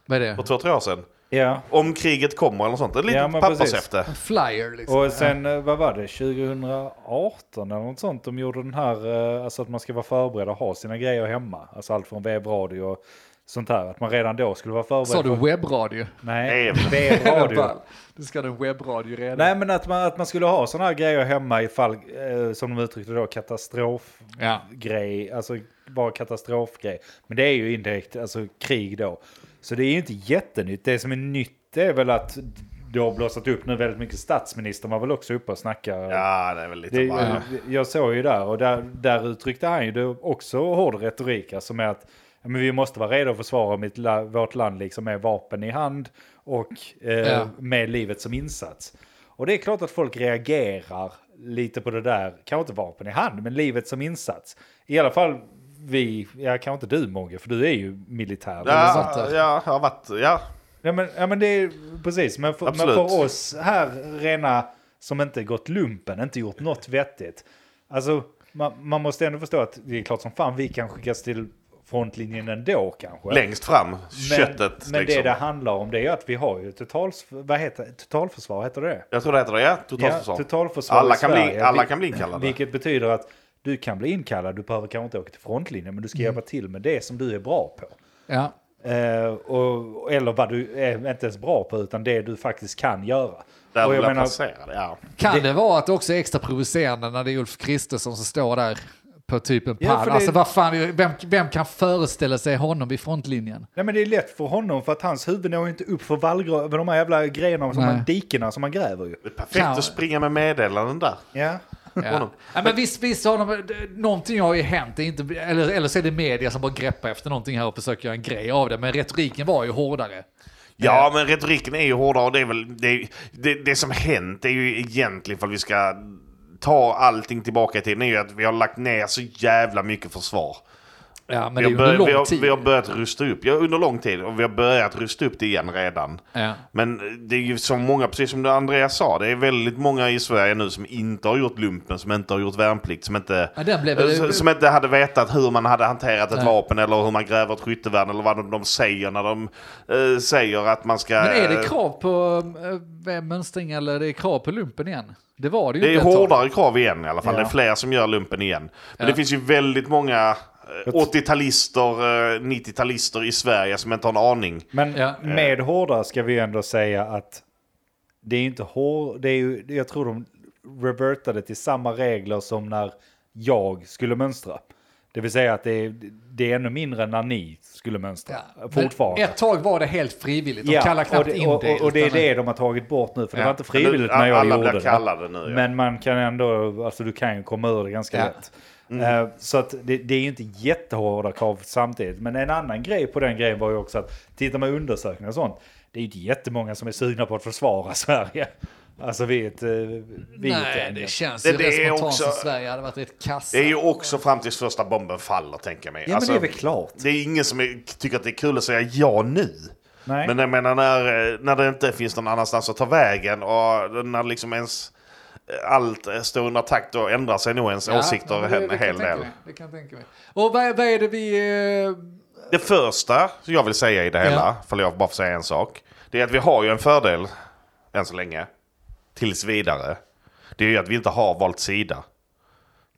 A: Vad är
C: för
A: det?
C: två, tre år sedan.
B: Ja,
C: Om kriget kommer eller något sånt. Ett litet
B: Ja,
C: pappershäfte.
A: En flyer liksom.
B: och sen eh, vad var det, 2018 eller något sånt, de gjorde den här, eh, alltså att man ska vara förberedd och ha sina grejer hemma. Alltså allt från webbradio och sånt här, att man redan då skulle vara förberedd.
A: Sa du
B: för-
A: webbradio?
B: Nej,
C: Webb.
B: webbradio.
A: Du ska ha en webbradio redan.
B: Nej men att man, att man skulle ha sådana här grejer hemma ifall, eh, som de uttryckte då, katastrofgrej.
A: Ja.
B: Alltså bara katastrofgrej. Men det är ju indirekt, alltså krig då. Så det är ju inte jättenytt. Det som är nytt är väl att det har blossat upp nu väldigt mycket. Statsministern var väl också uppe och snackade.
C: Ja, det är väl lite
B: Det,
C: bara...
B: Jag såg ju där och där, där uttryckte han ju det också hård retorik. Alltså med att men vi måste vara redo att försvara mitt, vårt land liksom med vapen i hand och eh,
A: Ja.
B: med livet som insats. Och det är klart att folk reagerar lite på det där, kanske inte vapen i hand, men livet som insats. I alla fall vi, ja kanske inte du Mogge, för du är ju militär.
C: Ja, ja, jag har varit... Ja,
B: Ja men, ja, men det är precis, men för, men för oss här rena som inte gått lumpen, inte gjort något vettigt. Alltså man, man måste ändå förstå att det är klart som fan vi kan skickas till frontlinjen ändå kanske.
C: längst fram.
B: men,
C: Köttet
B: Men
C: liksom.
B: det det handlar om det är att vi har ju totals, vad heter, totalförsvar, heter det
C: Jag tror det heter det, ja. Totalförsvar.
B: Ja, totalförsvar
C: alla, kan bli,
B: Sverige.
C: alla
B: Vi-
C: kan bli inkallade.
B: Vilket betyder att du kan bli inkallad, du behöver kanske inte åka till frontlinjen, men du ska hjälpa till med det som du är bra på.
A: Ja.
B: Eh, och, eller vad du är inte ens bra på, utan det du faktiskt kan göra.
C: Där
B: och jag menar,
C: placera det, ja.
A: Kan det... vara att det också är extra provocerande när det är Ulf Kristersson som står där på typ en
B: Ja,
A: pall?
B: för det-
A: Alltså vad fan, vem, vem kan föreställa sig honom vid frontlinjen?
B: nej men det är lätt för honom för att hans huvud når inte upp för vallgrav, de här jävla grejerna, som man, dikena som man gräver ju.
C: Det är perfekt
A: Kan-
C: att springa med meddelanden där.
B: Ja.
A: Ja. ja, men visst, visst har de, någonting har ju hänt, det inte, eller, eller så är det media som bara greppar efter någonting här och försöker göra en grej av det, men retoriken var ju hårdare.
C: Ja, men retoriken är ju hårdare och det är väl... Det, det, det som hänt är ju egentligen, för vi ska ta allting tillbaka till, är ju att vi har lagt ner så jävla mycket försvar.
A: Ja, men
C: Vi
A: det
C: har,
A: är ju under
C: bör, vi, har, vi har börjat rusta upp, ja under lång tid, och vi har börjat rusta upp det igen redan.
A: Ja.
C: Men det är ju så många, precis som det Andreas sa, det är väldigt många i Sverige nu som inte har gjort lumpen, som inte har gjort värnplikt, som inte,
A: Ja, blev
C: som- inte hade vetat hur man hade hanterat ett vapen eller hur man gräver ett skyttevärn eller vad de, de säger när de eh, säger att man ska...
A: Men är det
C: eh,
A: krav på äh, mönstring eller det är krav på lumpen igen? Det var det ju
C: Det är
A: ett tag.
C: hårdare krav igen i alla fall. Det är fler som gör lumpen igen. Men det finns ju väldigt många eh, 80-talister, eh, 90-talister i Sverige som inte har en aning.
B: Men
A: Ja.
B: med hårdare ska vi ändå säga att det är inte hård, det är ju, jag tror de revertade till samma regler som när jag skulle mönstra. Det vill säga att det är, det är ännu mindre än när ni skulle mönstra.
A: Ja.
B: Fortfarande.
A: Ett tag var det helt frivilligt, de kallar
B: och
A: knappt
B: det,
A: in
B: och,
A: det.
B: och, och det är det de har tagit bort nu, för det
A: Ja.
B: var inte frivilligt
C: Men
B: när jag
C: alla
B: gjorde
C: blir
B: det.
C: kallade nu, ja.
B: Men man kan ändå, alltså du kan ju komma ur det ganska
A: Ja.
B: Lätt. Eh, så att det, det är ju inte jättehårda krav samtidigt. Men en annan grej på den grejen var ju också att titta med undersökningar och sånt. Det är ju inte jättemånga som är sugna på att försvara Sverige. Alltså vi är ett... eh, Vi är ett
A: Nej, det känns
C: Det-
A: ju
C: det är också-
A: som Sverige hade varit rätt kassa.
C: Det är ju också fram tills första bomben faller, tänker jag mig.
B: Ja
C: Alltså,
B: men det är väl klart.
C: det är ingen som är, tycker att det är kul att säga ja nu.
B: Nej.
C: Men jag menar när, eh, när det inte finns någon annanstans att ta vägen och när liksom ens allt står under attack då ändrar sig nog ens åsikter
A: men det-
C: en
A: det
C: hel del.
A: mig. Det kan jag tänka mig. Och vad, vad är det vi... eh,
C: Det första som jag vill säga i det hela,
A: Ja.
C: för jag bara får säga en sak. Det är att vi har ju en fördel, än så länge, tills vidare. Det är ju att vi inte har valt sida.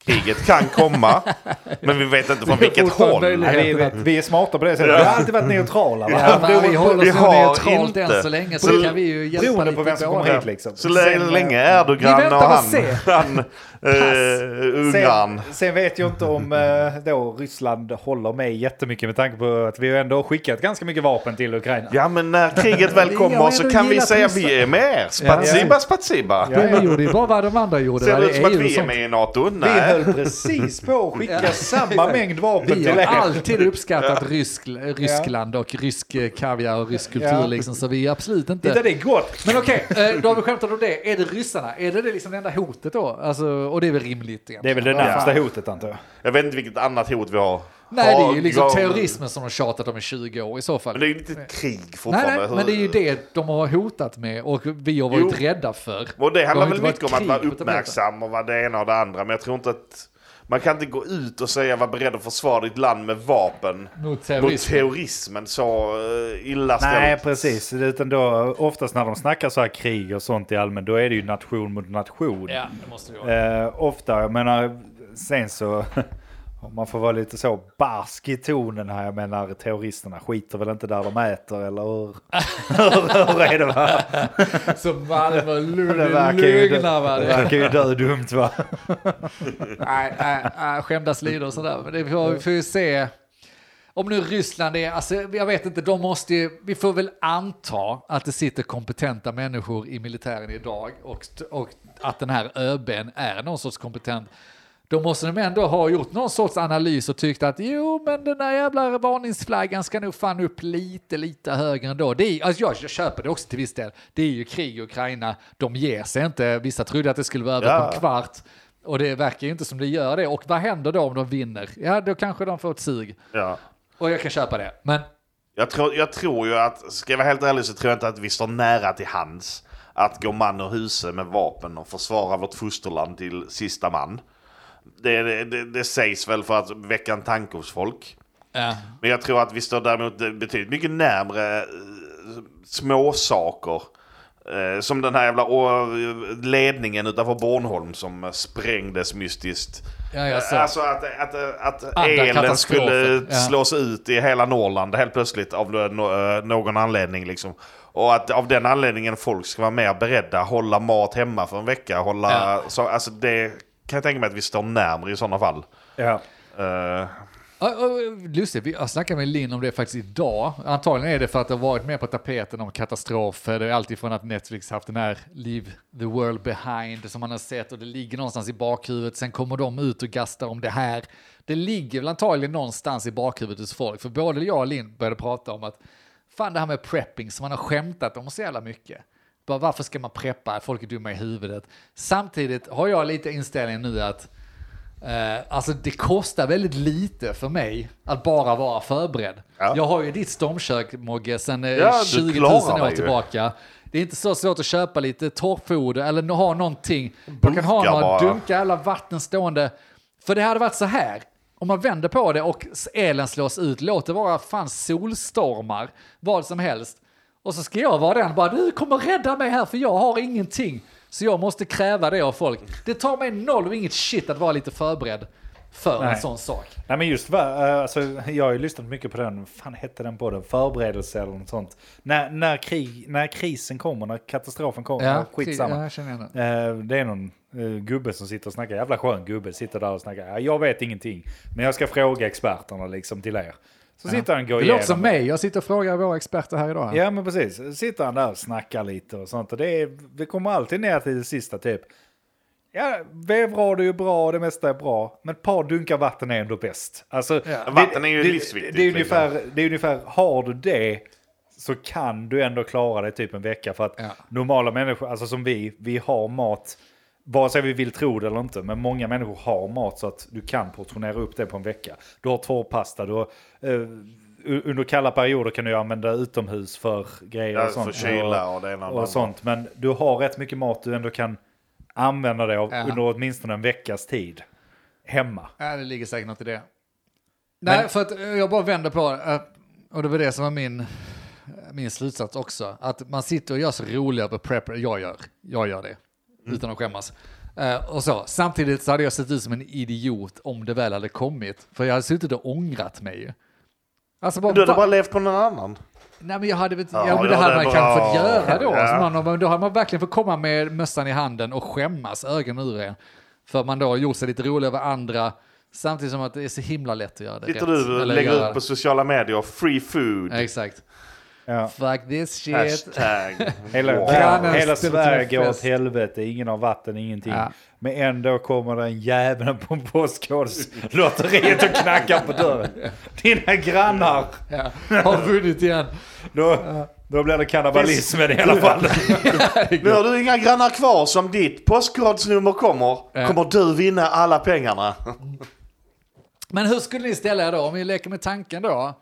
C: Kriget kan komma, men vi vet inte från vilket håll.
B: Nej, vi, vi är smarta på det sättet. Vi har alltid varit neutrala. Va?
A: Ja, men vi håller oss
C: har
A: neutralt
C: inte.
A: än så länge så
C: Så-
A: kan vi ju hjälpa
B: Beroende
A: lite
B: på vem som kommer hit liksom.
C: Så länge,
B: Sen,
C: länge Erdogan och han, han eh, Ungarn.
B: Sen, sen vet jag inte om eh, då Ryssland håller med jättemycket med tanke på att vi har ändå skickat ganska mycket vapen till Ukraina.
C: Ja men när kriget väl kommer
A: har
C: så kan vi säga
A: Ryssland.
C: vi är med er. Spatsiba, spatsiba.
B: Ja,
A: Vi gjorde ju bara vad de andra gjorde.
C: Ser det ut som att vi är med i NATO? Nej.
B: Höll precis på att skicka samma mängd vapen
A: Vi
B: till
A: har
B: er.
A: alltid uppskattat Rysk, Ryskland och rysk eh, kaviar och rysk kultur liksom, så vi är absolut
B: Inte
A: inte...
B: det är gott.
A: Men okej, eh, då har vi skämtat om det. Är det ryssarna? Är det det liksom det enda hotet då? Alltså, och det är väl rimligt egentligen.
B: Det är väl det närmsta hotet antar jag.
C: Jag vet inte vilket annat hot vi har.
A: Nej, det är ju liksom terrorismen som de tjatat om i 20 år i så fall.
C: Men det är ju inte ett krig fortfarande.
A: nej, men det är ju det de har hotat med och vi har varit
C: Jo.
A: rädda för.
C: Och det handlar väl mycket om att vara
A: mot
C: uppmärksam och vara det ena och det andra. Men jag tror inte att man kan inte gå ut och säga var beredd att försvara ditt land med vapen
A: Mot
C: mot
A: terrorism.
C: terrorismen. Så uh, illa ställt.
B: Nej, precis. Utan då, oftast när de snackar så här krig och sånt i allmän, då är det ju nation mot nation.
A: Ja, det måste det vara.
B: Eh, ofta, jag menar, sen så, om man får vara lite så barsk i tonen här, jag menar terroristerna skiter väl inte där de äter eller hur, hur, hur är det va?
A: Så Malmö lögna va?
B: det verkar ju dö dumt va?
A: Nej, nej, nej, skämdas lider och sådär. Men det får, vi får ju se. Om nu Ryssland är, alltså jag vet inte, de måste ju, vi får väl anta att det sitter kompetenta människor i militären idag och, och att den här ÖBn är någon sorts kompetent. Då måste de ändå ha gjort någon sorts analys och tyckt att jo, men den där jävla varningsflaggan ska nog fan upp lite, lite högre ändå. Det är, alltså jag, jag köper det också till viss del. Det är ju krig i Ukraina, de ger sig inte. Vissa trodde att det skulle vara över på
C: Ja.
A: en kvart. Och det verkar ju inte som det gör det. Och vad händer då om de vinner? Ja, då kanske de får ett sug.
C: Ja.
A: Och jag kan köpa det. Men
C: Jag tror, jag tror ju att, ska jag vara helt ärlig så tror jag inte att vi står nära till hands att gå man ur huset med vapen och försvara vårt fosterland till sista man. Det, det, det, sägs väl för att väcka en tanke hos folk.
A: ja,
C: Men jag tror att vi står däremot betydligt mycket närmre eh, små saker. Eh, som den här jävla ledningen utanför Bornholm som eh, sprängdes mystiskt.
A: ja, så.
C: Alltså att, att, att elen skulle
A: ja.
C: slås ut i hela Norrland helt plötsligt av eh, någon anledning. Liksom. Och att av den anledningen folk ska vara mer beredda, hålla mat hemma för en vecka. Hålla,
A: Ja.
C: så, alltså det kan jag tänka mig att vi står närmare i sådana fall.
B: Ja.
C: Eh,
A: Ja, och Lustigt, vi- jag snackade med Linn om det faktiskt idag. Antagligen är det för att det har varit med på tapeten om katastrofer. Det är alltid från att Netflix haft den här Leave the world behind som man har sett och det ligger någonstans i bakhuvudet. Sen kommer de ut och gastar om det här. Det ligger väl antagligen någonstans i bakhuvudet hos folk. För både jag och Linn började prata om att fan det här med prepping som man har skämtat om så jävla mycket. Bara, varför ska man preppa? Folk är dumma i huvudet. Samtidigt har jag lite inställningen nu att Eh, alltså det kostar väldigt lite för mig att bara vara förberedd.
C: Ja.
A: Jag har ju ditt stormkök Mogge sedan eh,
C: Ja, du
A: 20 000
C: klarar
A: år tillbaka. Det är inte så svårt att köpa lite torrfoder eller ha någonting. Man kan ha några
C: bara.
A: dunkar eller vatten stående. För det hade varit så här. Om man vänder på det och elen slås ut, låt det vara fan solstormar, vad som helst. Och så ska jag vara den bara, du kommer rädda mig här för jag har ingenting. Så jag måste kräva det av folk. Det tar mig noll och inget shit att vara lite förberedd för en
B: Nej.
A: sån sak.
B: Nej men just eh, alltså, jag har ju lyssnat mycket på den, fan hette den på den? Förberedelse eller något sånt. När, när, krig, när krisen kommer, när katastrofen kommer, ja, skitsamma.
A: Ja, det.
B: Eh, Det är någon eh, gubbe som sitter och snackar, jävla skön gubbe, sitter där och snackar. "Ja, Jag vet ingenting, men jag ska fråga experterna liksom till er. Så sitter han och går
A: Det låter som mig, jag sitter och frågar våra experter här idag.
B: Ja men precis, sitter han där och snackar lite och sånt. Och det, är, det kommer alltid ner till det sista typ. Ja, vevrad är bra, det mesta är bra. Men ett par dunkar vatten är ändå bäst. Alltså, det,
C: Vatten är ju
B: det,
C: livsviktigt,
B: Det är,
C: liksom.
B: ungefär, det är ungefär, har du det så kan du ändå klara dig typ en vecka. För att
A: Ja.
B: normala människor, alltså som vi, vi har mat. Vare sig vi vill tro det eller inte, men många människor har mat så att du kan portionera upp det på en vecka. Du har två pasta, du har, eh, under kalla perioder kan du använda utomhus för grejer
C: Ja,
B: och sånt.
C: för kyla och det ena och
B: och sånt. Men du har rätt mycket mat du ändå kan använda det av,
A: Ja.
B: under åtminstone en veckas tid. Hemma.
A: Ja, det ligger säkert något i det. Nej, för att eh, jag bara vänder på det. eh, Och det var det som var min, min slutsats också. Att man sitter och gör så roliga på prepper. Jag gör, jag gör det. Utan att skämmas. Eh, och så. Samtidigt så hade jag sett ut som en idiot om det väl hade kommit. För jag hade suttit och ångrat mig. Alltså bara,
C: Du hade bara levt på någon annan.
A: Nej men jag hade väl,
C: Ja,
A: ja, men det
C: ja,
A: hade man kanske fått göra då.
C: Ja.
A: Så man, då hade man verkligen fått komma med mössan i handen och skämmas ögonen ur en. För man då har gjort sig lite rolig över andra. Samtidigt som att det är så himla lätt att göra det
C: Sitter
A: rätt.
C: du lägger
A: göra-
C: ut på sociala medier, free food,
A: Exakt.
B: Ja.
A: Fuck this shit.
C: hashtag.
B: Hela,
C: Wow.
B: Hela Sverige går åt helvete, ingen har vatten, ingenting.
A: Ja.
B: Men ändå kommer den jäveln på Postkodlotteriet och knackar på dörren. Dina grannar!
A: Ja. Har vunnit igen.
B: Då, då blir det kannibalismen i alla fall.
C: Nu har du inga grannar kvar som ditt postkodsnummer kommer.
A: Ja.
C: Kommer du vinna alla pengarna.
A: Men hur skulle ni ställa er då om vi leker med tanken då?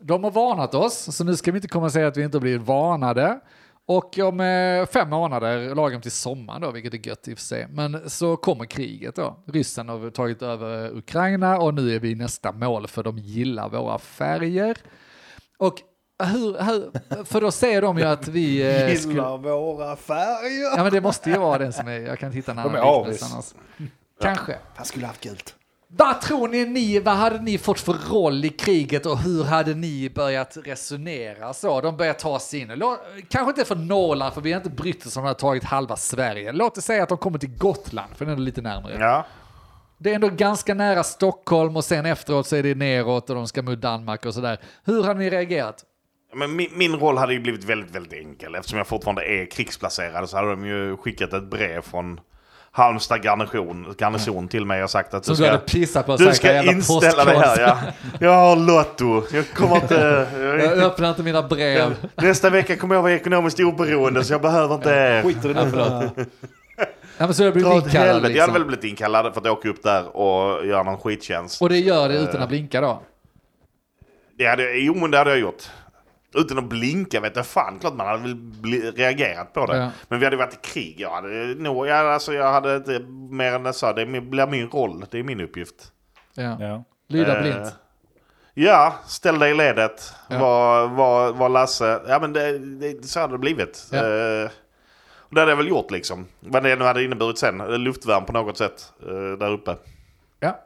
A: De har varnat oss, så nu ska vi inte komma och säga att vi inte blivit varnade. Och om eh, fem månader, lagom till sommaren då, vilket är gött i och för sig, men så kommer kriget då. Ryssen har tagit över Ukraina och nu är vi nästa mål för de gillar våra färger. Och hur, hur för då säger de ju att vi... eh, skulle-
B: Gillar våra färger.
A: Ja men det måste ju vara den som är, jag kan inte hitta en annan
B: De är
A: liknelse annars. Kanske.
B: Han skulle haft gult.
A: Vad tror ni, ni, vad hade ni fått för roll i kriget och hur hade ni börjat resonera så? De börjar ta sig in. Lå- Kanske inte för Norrland, för vi har inte brytt oss om de har tagit halva Sverige. Låt oss säga att de kommer till Gotland, för den är lite närmare.
C: Ja.
A: Det är ändå ganska nära Stockholm och sen efteråt så är det neråt och de ska mot Danmark och sådär. Hur hade ni reagerat?
C: Men min, min roll hade ju blivit väldigt, väldigt enkel. Eftersom jag fortfarande är krigsplacerad så hade de ju skickat ett brev från Halmstad garnison, garnison till mig och sagt att
A: Som
C: du
A: du
C: ska,
A: pissat på
C: du ska
A: "Jävla
C: inställa dig här.
A: postkod."
C: Ja. Jag har Lotto. Jag kommer inte... Jag,
A: Jag öppnar inte mina brev.
C: nästa vecka kommer jag vara ekonomiskt oberoende så jag behöver inte er.
B: Skiter i det.
A: Ja, men så har jag blivit inkallad
C: helvete. Jag hade
A: liksom.
C: väl blivit inkallad för att åka upp där och göra någon skittjänst.
A: Och det gör det utan att blinka då?
C: Det hade, jo, men det hade jag gjort. Utan att blinka vet jag fan. Klart man hade väl bli, reagerat på det.
A: Ja.
C: Men vi hade varit i krig. Jag hade, nog, jag, alltså, jag hade inte mer än sa. Det blir min roll. Det är min uppgift.
A: Ja.
B: Ja.
A: Lyda
C: Eh,
A: blint.
C: Ja, ställ dig i ledet.
A: Ja.
C: Var, var, var Lasse. Ja, men det, det, så hade det blivit.
A: Ja.
C: Eh, och det hade jag väl gjort liksom. Vad det nu hade inneburit sen. Luftvärn på något sätt eh, där uppe.
A: Ja.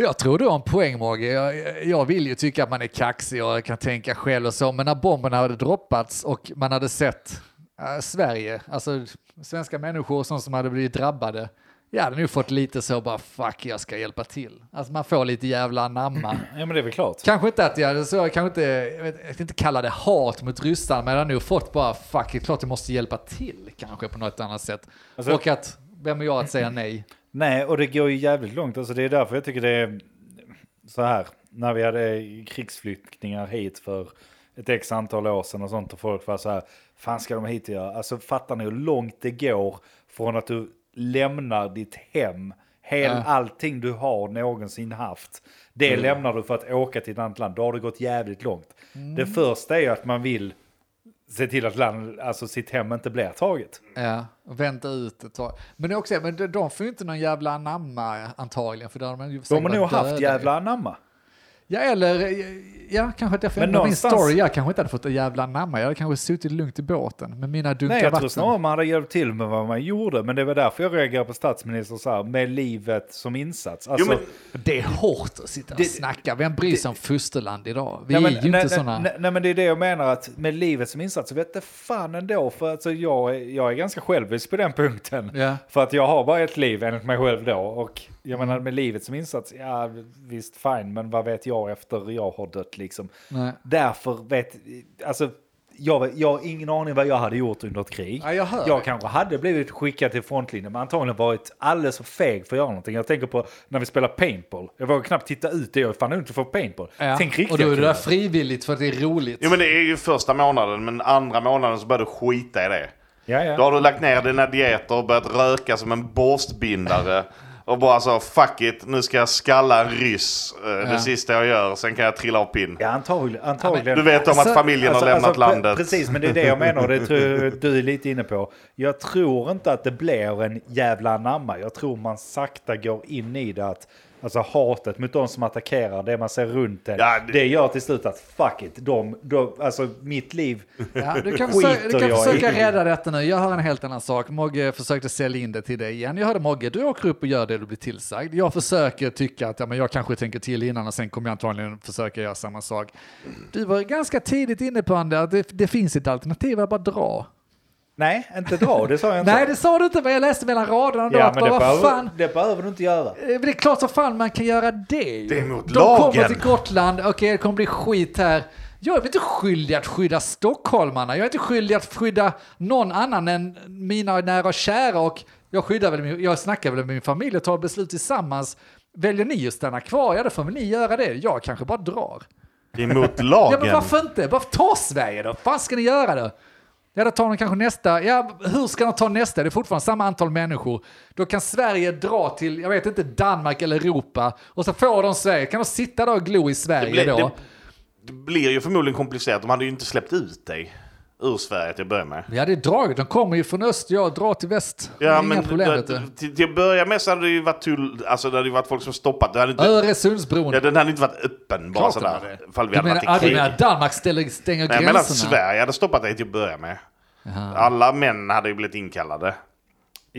A: Jag tror du har en poäng Mogge. Jag, jag vill ju tycka att man är kaxig och kan tänka själv och så, men när bomberna hade droppats och man hade sett äh, Sverige, alltså svenska människor som, som hade blivit drabbade, jag hade nu fått lite så bara fuck jag ska hjälpa till. Alltså man får lite jävla anamma.
B: ja, men det är väl klart.
A: kanske inte att jag så, jag kanske inte, jag, vet, jag inte kalla det hat mot ryssarna, men jag hade nog fått bara fuck, det är klart jag måste hjälpa till kanske på något annat sätt.
B: Alltså-
A: och att, vem är jag att säga nej?
B: Nej, och det går ju jävligt långt. Alltså det är därför jag tycker det är så här. När vi hade krigsflyktingar hit för ett x antal år sedan och sånt och folk var så här. Fan ska de hit och göra? Alltså fattar ni hur långt det går från att du lämnar ditt hem. Hel,
A: Ja.
B: Allting du har någonsin haft. Det lämnar du för att åka till ett annat land. Då har det gått jävligt långt. Det första är ju att man vill se till att land, alltså sitt hem inte blir taget.
A: Ja, och vänta ut ett tag. Men också, men de, får ju inte någon jävla anamma antagligen. För de, ju
B: De har nog haft jävla anamma.
A: Ja, eller ja, kanske därför
B: Men
A: men min
B: någonstans-
A: story, jag kanske inte hade fått en jävla anamma. Jag hade kanske suttit lugnt i båten med mina dunkar
B: Nej, jag tror
A: vatten.
B: snarare man hade hjälpt till med vad man gjorde. Men det var därför jag reagerade på statsministern så här, med livet som insats. Alltså,
C: Jo, men,
A: Det är hårt att sitta och
B: Det-
A: snacka. Vem bryr sig om fosterland idag? Vi
B: ja, men-
A: är ju
B: nej,
A: inte
B: nej,
A: sådana.
B: Nej, nej, men det är det jag menar att med livet som insats så vet det fan ändå. För alltså, jag, är- jag är ganska självisk på den punkten.
A: Ja.
B: För att jag har bara ett liv enligt mig själv då. Och jag menar med livet som insats, ja visst fine. Men vad vet jag efter jag har dött liksom.
A: Nej.
B: Därför vet, alltså jag, jag har ingen aning vad jag hade gjort under ett krig.
A: Ja, jag hör
B: jag
A: det.
B: kanske hade blivit skickad till frontlinjen, men antagligen varit alldeles för feg för att göra någonting. Jag tänker på när vi spelar paintball. Jag vågar knappt titta ut, det är fan inte för paintball.
A: Ja.
B: Tänk riktiga
A: och då är det där frivilligt för att det är roligt.
C: jo, men det är ju första månaden. Men andra månaden så börjar du skita i det.
B: Ja,
C: Då
B: ja.
C: har du lagt ner dina dieter och börjat röka som en borstbindare. Och bara så, fuck it, nu ska jag skalla en ryss. eh,
A: Ja.
C: Det sista jag gör, sen kan jag trilla av pinn.
B: Ja, antagligen. antagligen.
C: Du vet om att
A: Alltså-
C: familjen har lämnat
B: pre-
C: landet.
B: Precis, men det är det jag menar och det tror du är lite inne på. Jag tror inte att det blir en jävla anamma. Jag tror man sakta går in i det att Alltså hatet mot de som attackerar, det man ser runt en.
C: Ja,
B: det...
C: det-
B: gör till slut att fuck it, de, de, alltså mitt liv.
A: Ja, du kan,
B: Skiter
A: försöka, du kan försöka rädda detta nu. Jag har en helt annan sak. Mogge försökte sälja in det till dig igen. Jag hörde Mogge, du åker upp och gör det du blir tillsagd. Jag försöker tycka att ja, men jag kanske tänker till innan och sen kommer jag antagligen försöka göra samma sak. Du var ganska tidigt inne på att det, det finns ett alternativ, att bara dra.
B: Nej, inte dra, det sa jag inte.
A: Nej, det sa du inte, men jag läste mellan raderna då.
B: ja,
A: att
B: men det
A: bara, vad
B: behöver,
A: fan,
B: det behöver du inte göra.
A: Eh, men Det är klart som fan man kan göra det.
C: Det är mot
A: De
C: lagen.
A: kommer till Gotland, okej det kommer bli skit här. Jag är inte skyldig att skydda stockholmarna, jag är inte skyldig att skydda någon annan än mina nära och kära och jag skyddar väl, min- jag snackar väl med min familj och tar beslut tillsammans. Väljer ni att stanna kvar, ja då får väl ni göra det. Jag kanske bara drar.
C: Det är mot
A: Ja
C: lagen.
A: men varför inte? Bara ta Sverige då, vad ska ni göra då? Ja, då tar de kanske nästa. Ja, hur ska de ta nästa? Det är fortfarande samma antal människor. Då kan Sverige dra till, jag vet inte, Danmark eller Europa och så får de Sverige. Kan de sitta där och glo i Sverige
C: det, blir,
A: då?
C: det, det blir ju förmodligen komplicerat. De hade ju inte släppt ut dig ur Sverige till att börja med.
A: Ja, det är dragit. De kommer ju från öst, jag drar till väst. Det
C: Ja, men
A: problem,
C: det-
A: du.
C: till, till att börja med så hade det ju varit tull, alltså det hade ju varit folk som stoppat. Det hade inte,
A: Öresundsbron.
C: ja, den hade inte varit öppen bara
A: Klart
C: sådär. Ifall vi
A: Du
C: hade
A: menar,
C: varit i krig.
A: menar Danmark ställer, stänger
C: Nej, jag menar att
A: gränserna?
C: Sverige hade stoppat dig till att börja med. Alla män hade ju blivit inkallade.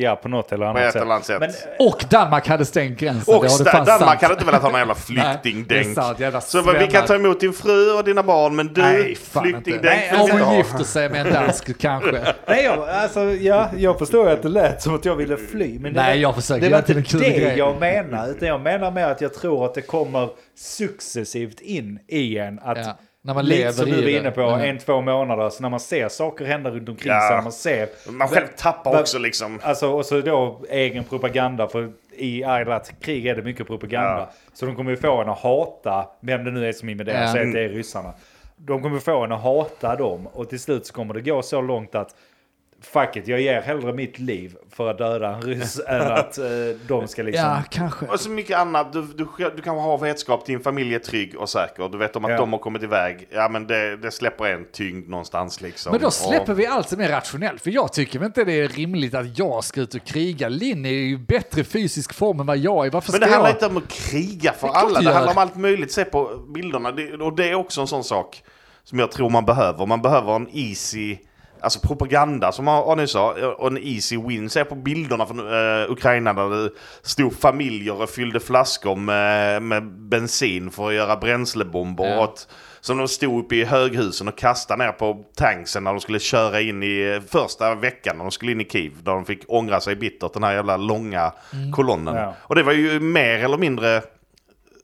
B: Ja, på något eller annat
C: eller annat sätt.
B: Men,
A: Och Danmark hade stängt gränsen.
C: Och
A: det
C: Danmark
A: sant.
C: hade inte velat ha någon jävla
A: Nej,
C: flyktingdänk.
A: jävla
C: Så vi kan ta emot din fru och dina barn, men du,
A: Nej,
C: flyktingdänk
A: Nej, om hon gifter sig med en dansk kanske.
B: Nej, jag, alltså, ja, jag förstår ju att det lät som att jag ville fly. Men det
A: Nej, jag försöker
B: det var inte det
A: grej.
B: jag menar. Utan jag menar med att jag tror att det kommer successivt in i en. Att,
A: Ja, när man
B: lite
A: lever
B: som
A: i
B: du var inne på,
A: Ja.
B: en, två månader. Så när man ser saker hända runt omkring
C: Ja.
B: sig. när Man ser,
C: Man själv tappar också liksom.
B: Alltså, och så då egen propaganda, för i alla krig är det mycket propaganda.
C: Ja.
B: Så de kommer ju få en att hata, vem det nu är som invaderar,
A: Ja.
B: säg att det är ryssarna. De kommer få en att hata dem och till slut så kommer det gå så långt att fuck it, jag ger hellre mitt liv för att döda en ryss än att eh, de ska liksom...
A: Ja, kanske.
C: Och så mycket annat. Du, du, du kan ha vetskap, din familj är trygg och säker. Du vet om att
B: Ja.
C: de har kommit iväg. Ja, men det, det släpper en tyngd någonstans liksom.
A: Men då släpper
C: Och-
A: vi allt som är rationellt, för jag tycker inte det är rimligt att jag ska ut och kriga. Linn är ju i bättre fysisk form än vad jag är. Varför
C: Men det
A: ska
C: handlar
A: jag?
C: inte om att kriga för
A: Det
C: alla.
A: det
C: handlar
A: gör.
C: om allt möjligt. Se på bilderna. Det, och det är också en sån sak som jag tror man behöver. Man behöver en easy... Alltså propaganda som Arne sa, och en easy win. Se på bilderna från eh, Ukraina där det stod familjer och fyllde flaskor med, med bensin för att göra bränslebomber.
A: Ja.
C: Och att, som de stod uppe i höghusen och kastade ner på tanksen när de skulle köra in i eh, första veckan när de skulle in i Kiev. Där de fick ångra sig bittert, den här jävla långa kolonnen.
B: Ja.
C: Och det var ju mer eller mindre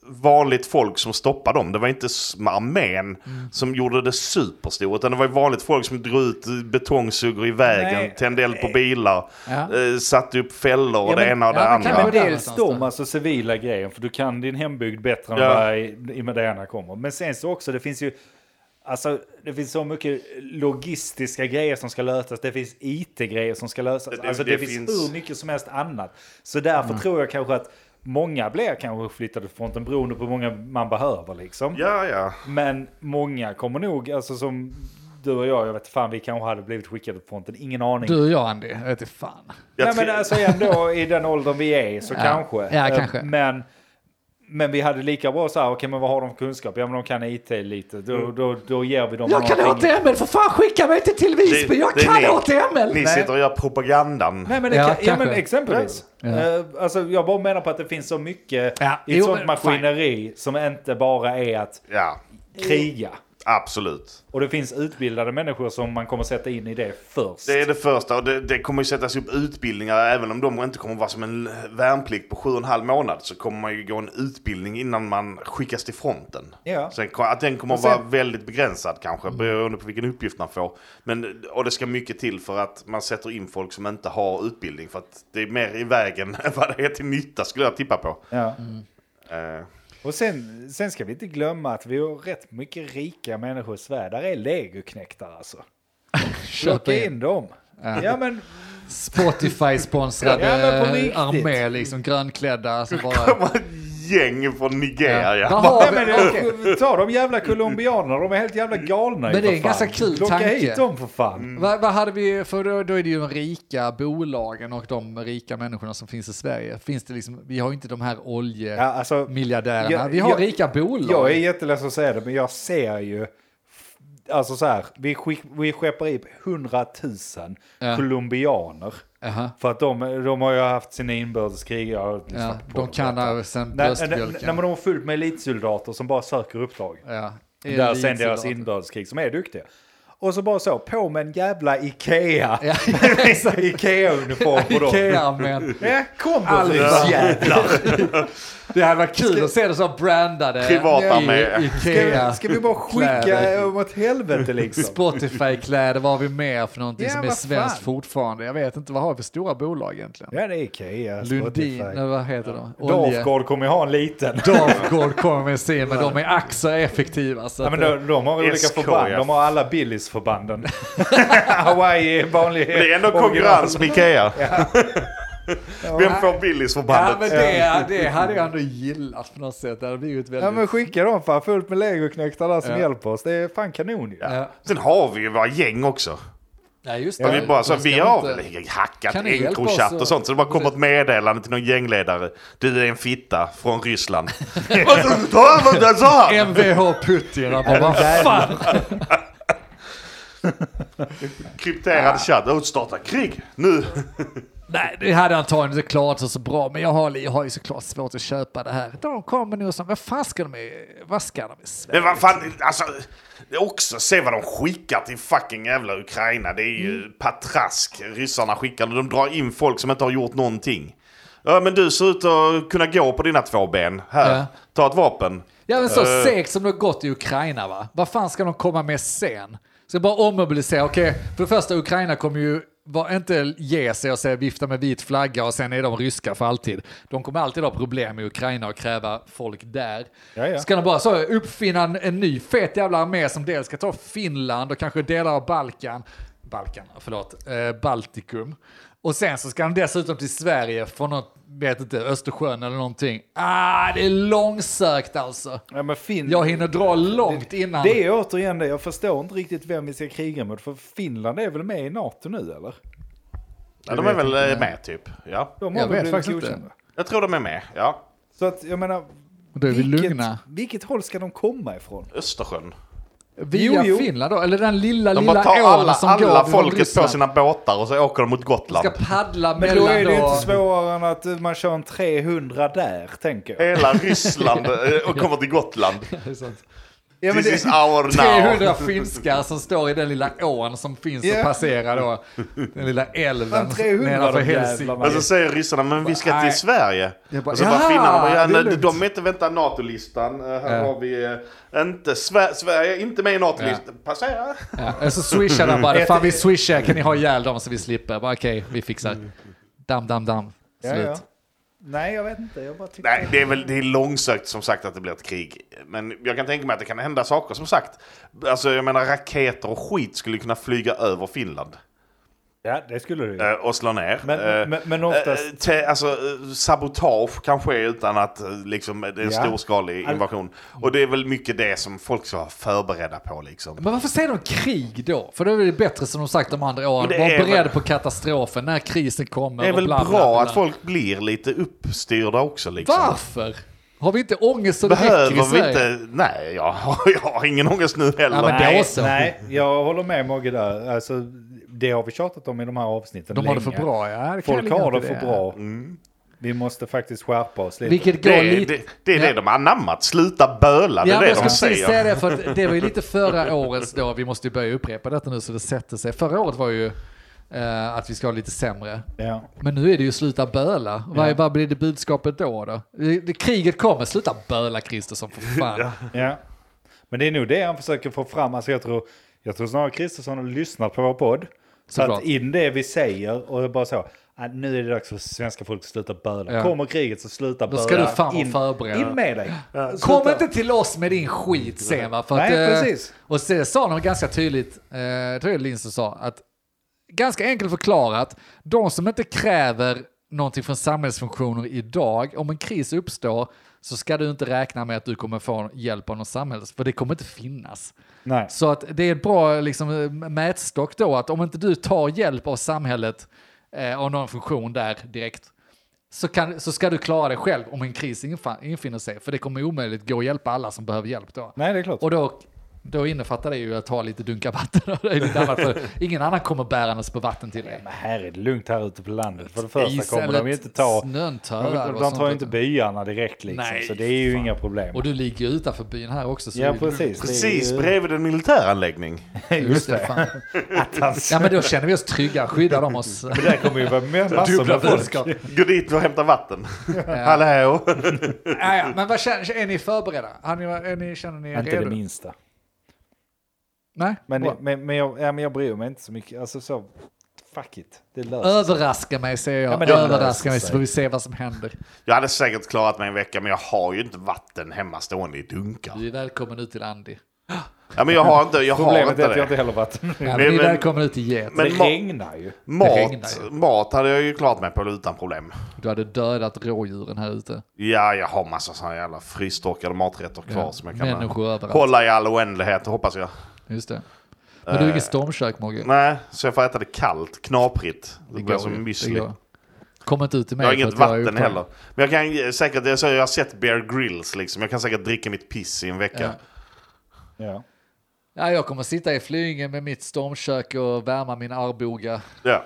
C: vanligt folk som stoppade dem. Det var inte armén som gjorde det superstort. Utan det var vanligt folk som drog ut betongsuggor i vägen,
B: Nej.
C: tände eld på bilar,
A: Ja.
C: eh, satte upp fällor och
B: Ja,
C: det
B: men-
C: ena och det
A: ja,
C: andra.
A: kan
B: Men dels de alltså civila grejen, för du kan din hembygd bättre än
C: Ja.
B: vad i- Moderna kommer. Men sen så också, det finns ju Alltså det finns så mycket logistiska grejer som ska lösas. Det finns IT-grejer som ska lösas.
C: Det-
B: alltså det,
C: det
B: finns,
C: finns-
B: hur mycket som helst annat. Så därför
C: Mm.
B: tror jag kanske att många blir kanske flyttade till fronten beroende på hur många man behöver liksom.
C: Ja, ja.
B: Men många kommer nog, alltså som du och jag, jag vet fan vi kanske hade blivit skickade till fronten. Ingen aning.
A: Du och jag Andy, jag vet inte fan.
C: Jag
B: Nej men alltså ändå i den åldern vi är så
A: Ja.
B: kanske.
A: Ja,
B: Eh,
A: kanske.
B: Men, men vi hade lika bra så här, okej men vad har de för kunskap? Ja men de kan IT lite, då,
C: Mm.
B: då, då ger vi dem
A: Jag kan. HTML, för fan skicka mig inte till Visby,
C: Det-
A: jag kan
C: ni.
A: HTML!
C: Ni sitter och gör propagandan.
B: Nej men, det
A: Ja,
B: kan, ja, men exempelvis.
A: Ja.
B: Eh, alltså, jag bara menar på att det finns så mycket
A: Ja,
B: i ett
A: jo,
B: sånt
A: men
B: maskineri som inte bara är att
C: Ja,
B: kriga.
C: Absolut.
B: Och det finns utbildade människor som man kommer sätta in i det först.
C: Det är det första och det, det kommer ju sättas upp utbildningar även om de inte kommer vara som en värnplikt på sju och en halv månad så kommer man ju gå en utbildning innan man skickas till fronten.
B: Ja.
C: Sen, att den kommer
B: sen-
C: vara väldigt begränsad kanske beroende på vilken uppgift man får. Men, och det ska mycket till för att man sätter in folk som inte har utbildning för att det är mer i vägen än vad det är till nytta skulle jag tippa på.
B: Ja.
C: Eh,
B: Och sen, sen ska vi inte glömma att vi har rätt mycket rika människor i Sverige. Där är legoknäktare alltså. Plocka
A: in.
B: dem. Ja. Ja, men
A: eh,
B: riktigt.
A: armé, liksom grönklädda. Som bara...
C: gäng från Nigeria.
A: Ja.
C: Bara-.
B: Nej, men det- ta de jävla colombianerna, de är helt jävla galna
A: Men det är en
B: fan.
A: ganska kul
B: Plocka
A: tanke.
B: hit dem för fan.
A: Vad, vad hade vi, för då, då är det ju de rika bolagen och de rika människorna som finns i Sverige. Finns det liksom, vi har ju inte de här
B: Ja, alltså,
A: oljemiljardärerna. vi har
B: jag-
A: rika bolag.
B: jag är jätteledsen att säga det, men jag ser ju... Alltså så här, vi, skick, vi skeppar 100 000
A: Ja.
B: colombianer.
A: Jaha.
B: För att de, de har ju haft sina inbördeskrig. jag
A: Ja, de kan sen bröstmjölken.
B: men de har fullt med elitsoldater som bara söker uppdrag.
A: Ja.
B: Där sen deras inbördeskrig som är duktiga. Och så bara så, på med en jävla Ikea.
A: Ja,
B: Ikea-uniform på dem.
A: Ikea-män.
B: Ja, kom då
A: Alfa.
B: jävlar.
A: Det hade varit kul att se det så brandade
C: Privatarmé.
A: i
B: Ska,
A: Ikea.
B: ska vi bara skicka
A: kläder.
B: åt helvete liksom?
A: Spotify-kläder, vad har vi mer för någonting
B: Ja,
A: som är svenskt
B: fan.
A: fortfarande? Jag vet inte, vad har vi för stora bolag egentligen?
B: Ja, det är Ikea,
A: Lundin,
B: Spotify.
A: vad heter de?
B: Dafgård kommer ju ha en liten.
A: Dafgård kommer med sin, men de är ack effektiva. Så
B: Ja, men de, de har olika förband. De har alla Billys-förbanden. Hawaii är vanlig.
C: Det är ändå konkurrens med Ikea. Vem får Billys
A: ja,
C: förbandet?
A: men det, det hade jag ändå gillat på något sätt. Det hade blivit väldigt...
B: Ja men skicka dem fan fullt med legoknektar där som
A: Ja.
B: hjälper oss. Det är fan kanon ju.
A: ja.
C: Sen har vi ju våra gäng också.
A: ja, just det.
C: vi, bara, så, vi har
A: inte-
C: väl hackat
A: hjälpa
C: Encrochat
A: oss
C: och sånt. Så det bara kommer ett meddelande till någon gängledare. Du är en fitta från Ryssland.
A: Mvh Putin, vad fan?
C: Krypterad chatt. Och starta krig nu.
A: Nej, det hade antagligen inte klarat sig så bra, men jag har, jag har ju såklart svårt att köpa det här. De kommer nog som, vad fan ska de, i- vad ska de i Sverige?
C: Men vad fan, alltså. Också se vad de skickar till fucking jävla Ukraina. Det är ju patrask ryssarna skickar. De drar in folk som inte har gjort någonting. Ja men du ser ut att kunna gå på dina två ben. Här,
A: Ja.
C: ta ett vapen.
A: Ja men så
C: Eh.
A: segt som det har gått i Ukraina va? Vad fan ska de komma med sen? Ska bara ommobilisera? Okej, för det första Ukraina kommer ju var, inte ge sig och säga vifta med vit flagga och sen är de ryska för alltid. De kommer alltid ha problem i Ukraina och kräva folk där.
B: Ja, ja.
A: Ska de bara så uppfinna en, en ny fet jävla armé som dels ska ta Finland och kanske delar av Balkan, Balkan, förlåt, eh, Baltikum. Och sen så ska de dessutom till Sverige från något, vet inte, Östersjön eller någonting. Ah, det är långsökt alltså.
B: Ja, men fin...
A: Jag hinner dra långt innan.
B: Det är återigen det, jag förstår inte riktigt vem vi ska kriga mot. För Finland är väl med i NATO nu eller?
C: Ja, de är väl eh, med typ. Ja.
B: De
A: Jag
B: har väl
A: vet faktiskt inte.
C: Jag tror de är med. Ja.
B: Så att jag menar,
A: Då är vi
B: vilket,
A: lugna.
B: vilket håll ska de komma ifrån?
C: Östersjön.
A: Via
B: Jo, jo.
A: Finland då? Eller den lilla,
C: De
A: lilla ån
C: alla,
A: som
C: alla
A: går från
C: folket på sina båtar och så åker de mot Gotland.
A: Ska paddla
B: Men då
A: mellan
B: är det ju
A: då...
B: inte svårare än att man kör en 300 där, tänker jag.
C: Hela Ryssland eh, och kommer till Gotland.
A: Det är sant.
B: Ja,
C: This
B: det,
C: is our now.
A: 300 finskar som står i den lilla ån som finns
B: Ja.
A: och passerar då. Den lilla älven
B: Fan, 300
A: nedanför
B: jävlarna.
C: Och så säger ryssarna, men vi ska till Sverige.
A: Bara,
C: och så bara
A: "Ja,
C: finnarna, bara, ja,
A: det är
C: nej,
A: lugnt."
C: de är inte vänta NATO-listan. Eh, här
A: Ja.
C: har vi eh, inte, Sver- Sverige inte med i NATO-listan. Passera.
A: Ja, så swishar de bara, fan vi swishar, kan ni ha ihjäl dem så vi slipper? Bara, Okej, vi fixar. Dam, dam, dam.
B: ja,
A: Slut.
B: Nej, jag vet inte. Jag bara tycker...
C: Nej, det är väl det är långsökt som sagt att det blir ett krig. Men jag kan tänka mig att det kan hända saker som sagt. Alltså jag menar raketer och skit skulle kunna flyga över Finland.
B: Ja, det skulle du ju.
C: eh, och slå ner.
B: Men-
C: Eh,
B: men- men oftast-
C: eh, te, alltså, eh, sabotage kan ske utan att eh, liksom, det är en
B: Ja.
C: storskalig invasion. Och det är väl mycket det som folk ska vara förberedda på. Liksom.
A: Men varför säger de krig då? För då är det bättre som de sagt de andra åren. Var beredd
C: väl-
A: på katastrofen när krisen kommer.
C: Det är väl
A: bla,
C: bra
A: bla, bla.
C: att folk blir lite uppstyrda också. Liksom.
A: Varför? Har vi inte ångest så det
C: Behöver vi inte... Nej, jag har, jag har ingen ångest nu heller.
A: Ja, men det-
B: nej, nej, jag håller med Mogge där. Alltså, det har vi tjatat om i de här avsnitten
A: De har det för
B: länge.
A: bra, ja. Det
B: Folk har det för bra. Vi måste faktiskt skärpa oss lite.
A: Vilket går
C: det, är-
A: lite...
C: det, det är det
A: Ja.
C: de har anammat. Sluta böla, det
A: Ja,
C: är det
A: jag
C: de säger.
A: säga det, för att det var ju lite förra årets då, vi måste ju börja upprepa detta nu så det sätter sig. Förra året var ju eh, att vi ska ha lite sämre.
B: Ja.
A: Men nu är det ju sluta böla. Vad,
B: Ja.
A: vad blir det budskapet då? då? Det, det, kriget kommer, sluta böla Kristersson för fan.
B: Ja. Men det är nog det han försöker få fram. Alltså jag tror, jag tror snarare Kristersson har lyssnat på vår podd.
A: Såklart.
B: Satt in det vi säger och bara så. "Ah, nu är det dags för svenska folk att sluta böla.
A: Ja.
B: Kommer kriget så sluta
A: Då
B: böla.
A: ska du fan
B: in,
A: förberedd.
B: In med dig.
A: Kom
B: Sluta.
A: inte till oss med din skit sen va? För
B: Nej,
A: att, eh,
B: precis.
A: Och så sa de ganska tydligt, eh, jag tror Lindh som sa, att ganska enkelt förklarat, de som inte kräver någonting från samhällsfunktioner idag, om en kris uppstår så ska du inte räkna med att du kommer få hjälp av någon samhälls, för det kommer inte finnas.
B: Nej.
A: Så att det är en bra liksom, mätstock då, att om inte du tar hjälp av samhället eh, av någon funktion där direkt, så, kan, så ska du klara dig själv om en kris infinner sig, för det kommer omöjligt gå att hjälpa alla som behöver hjälp då.
B: Nej, det är klart.
A: Och då, då innefattar det ju att ha lite dunka vatten lite annat, för ingen annan kommer bärandes på vatten till dig.
B: Men här är det lugnt här ute på landet. För det första
A: Is
B: kommer de inte ta...
A: snön tar
B: De, de tar inte byarna direkt liksom.
A: Nej,
B: så det är ju
A: fan.
B: inga problem.
A: Och du ligger ju utanför byn här också. Så
B: ja, precis.
C: Precis
B: ju-
C: bredvid en militäranläggning.
A: Just det. Ja men då känner vi oss trygga, skyddar de oss.
B: Men där kommer ju vara med massor med folk.
C: Gå dit och hämta vatten. Hallå!
A: Ja, ja, men vad känner, är ni förberedda? Ni, är ni, känner ni er
B: Inte
A: redo?
B: det minsta.
A: Nej?
B: Men,
A: Bra.
B: men, men, jag, ja, men jag bryr mig inte så mycket. Alltså så, fuck it. Det löser.
A: Överraska mig säger jag.
B: Ja,
A: Överraska mig så får vi se vad som händer.
C: Jag hade säkert klarat mig en vecka, men jag har ju inte vatten hemma stående i dunkar.
A: Du är välkommen ut till Andy.
C: Ja, men jag har inte, jag har
B: Problemet
C: inte
B: är att jag inte heller vatten.
A: Ja,
C: Men-
A: vi är
C: men-
A: välkommen ut till Get.
C: Men
B: det regnar ju.
A: regnar
C: Mat,
A: ju.
C: mat hade jag ju klarat mig på utan problem.
A: Du hade dödat rådjuren här ute.
C: Ja, jag har massa sådana jävla frystorkade maträtter kvar
A: Ja,
C: som jag kan hålla i all oändlighet, hoppas jag.
A: Just det. Men du är inget stormkök Mogge.
C: Nej, så jag får äta det kallt, knaprigt. Det, blir
A: går
C: som.
A: Det
C: müsli.
A: går. Kom inte ut till mig.
C: Jag har inget
A: att jag är
C: vatten heller. Men jag kan säkert, jag, jag har sett Bear Grylls liksom. Jag kan säkert dricka mitt piss i en vecka.
A: Ja.
B: Ja.
A: Ja, jag kommer sitta i Flyinge med mitt stormkök och värma min Arboga.
C: Ja.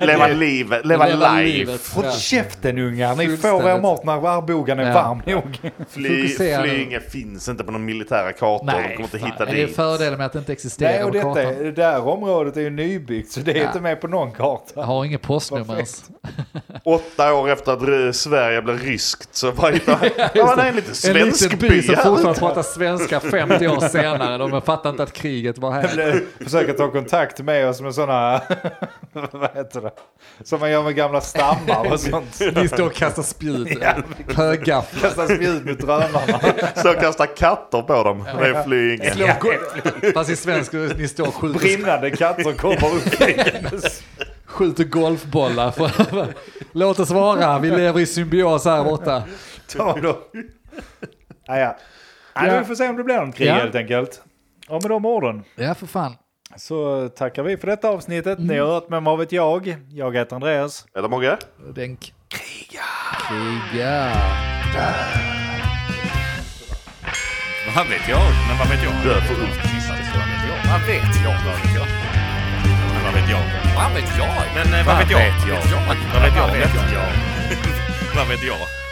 C: Leva livet, leva,
A: Leva
C: life.
A: livet.
B: Håll
A: Ja.
B: käften ungar, ni får er mat när Arbogan är
A: Ja.
B: varm nog.
C: Fly. Flyinge finns inte på någon militära kartor. de kommer inte hitta
A: det är
C: dit.
A: fördelen med att det inte existerar
B: Nej, och
A: på
B: detta,
A: kartan.
B: är- det där området är ju nybyggt så det är
A: Ja.
B: inte med på någon karta.
A: Jag har inget postnummer ens.
C: Åtta år efter att Sverige blev ryskt så hittade ja, det är en liten
A: En
C: svensk
A: liten by
C: by
A: som fortfarande pratar svenska 50 år senare. De fattar inte att kriget var här.
B: Försöker ta kontakt med oss med sådana, heter det, som man gör med gamla stammar och sånt.
A: Ni står och kastar spjut. Högafflar.
B: Kasta spjut mot drönarna.
C: Så jag kastar katter på dem med Flyinge.
A: Slår go- Fast i svensk, ni står och skjuter,
B: Brinnande katter kommer upp flygandes.
A: skjuter golfbollar. Låt oss vara, vi lever i symbios här borta.
B: Ta då. Ah, ja.
A: Ja.
B: Vi får se om det blir någon krig
A: Ja.
B: helt enkelt. Och med de orden
A: Ja, för fan.
B: Så tackar vi för detta avsnittet. Ni har hört med Vad vet jag? Jag heter Andreas.
C: Eller Mogge?
A: Denk. Kriga. Kriga.
C: Vad vet jag? Men vad vet jag? Dö för Ulf Kristersson. Vad vet jag? Vad vet jag? Men vad vet jag? Vad vet jag? Men eh, vad vet jag? Vad vet jag? Vad vet jag? Vad vet jag? Vad vet jag?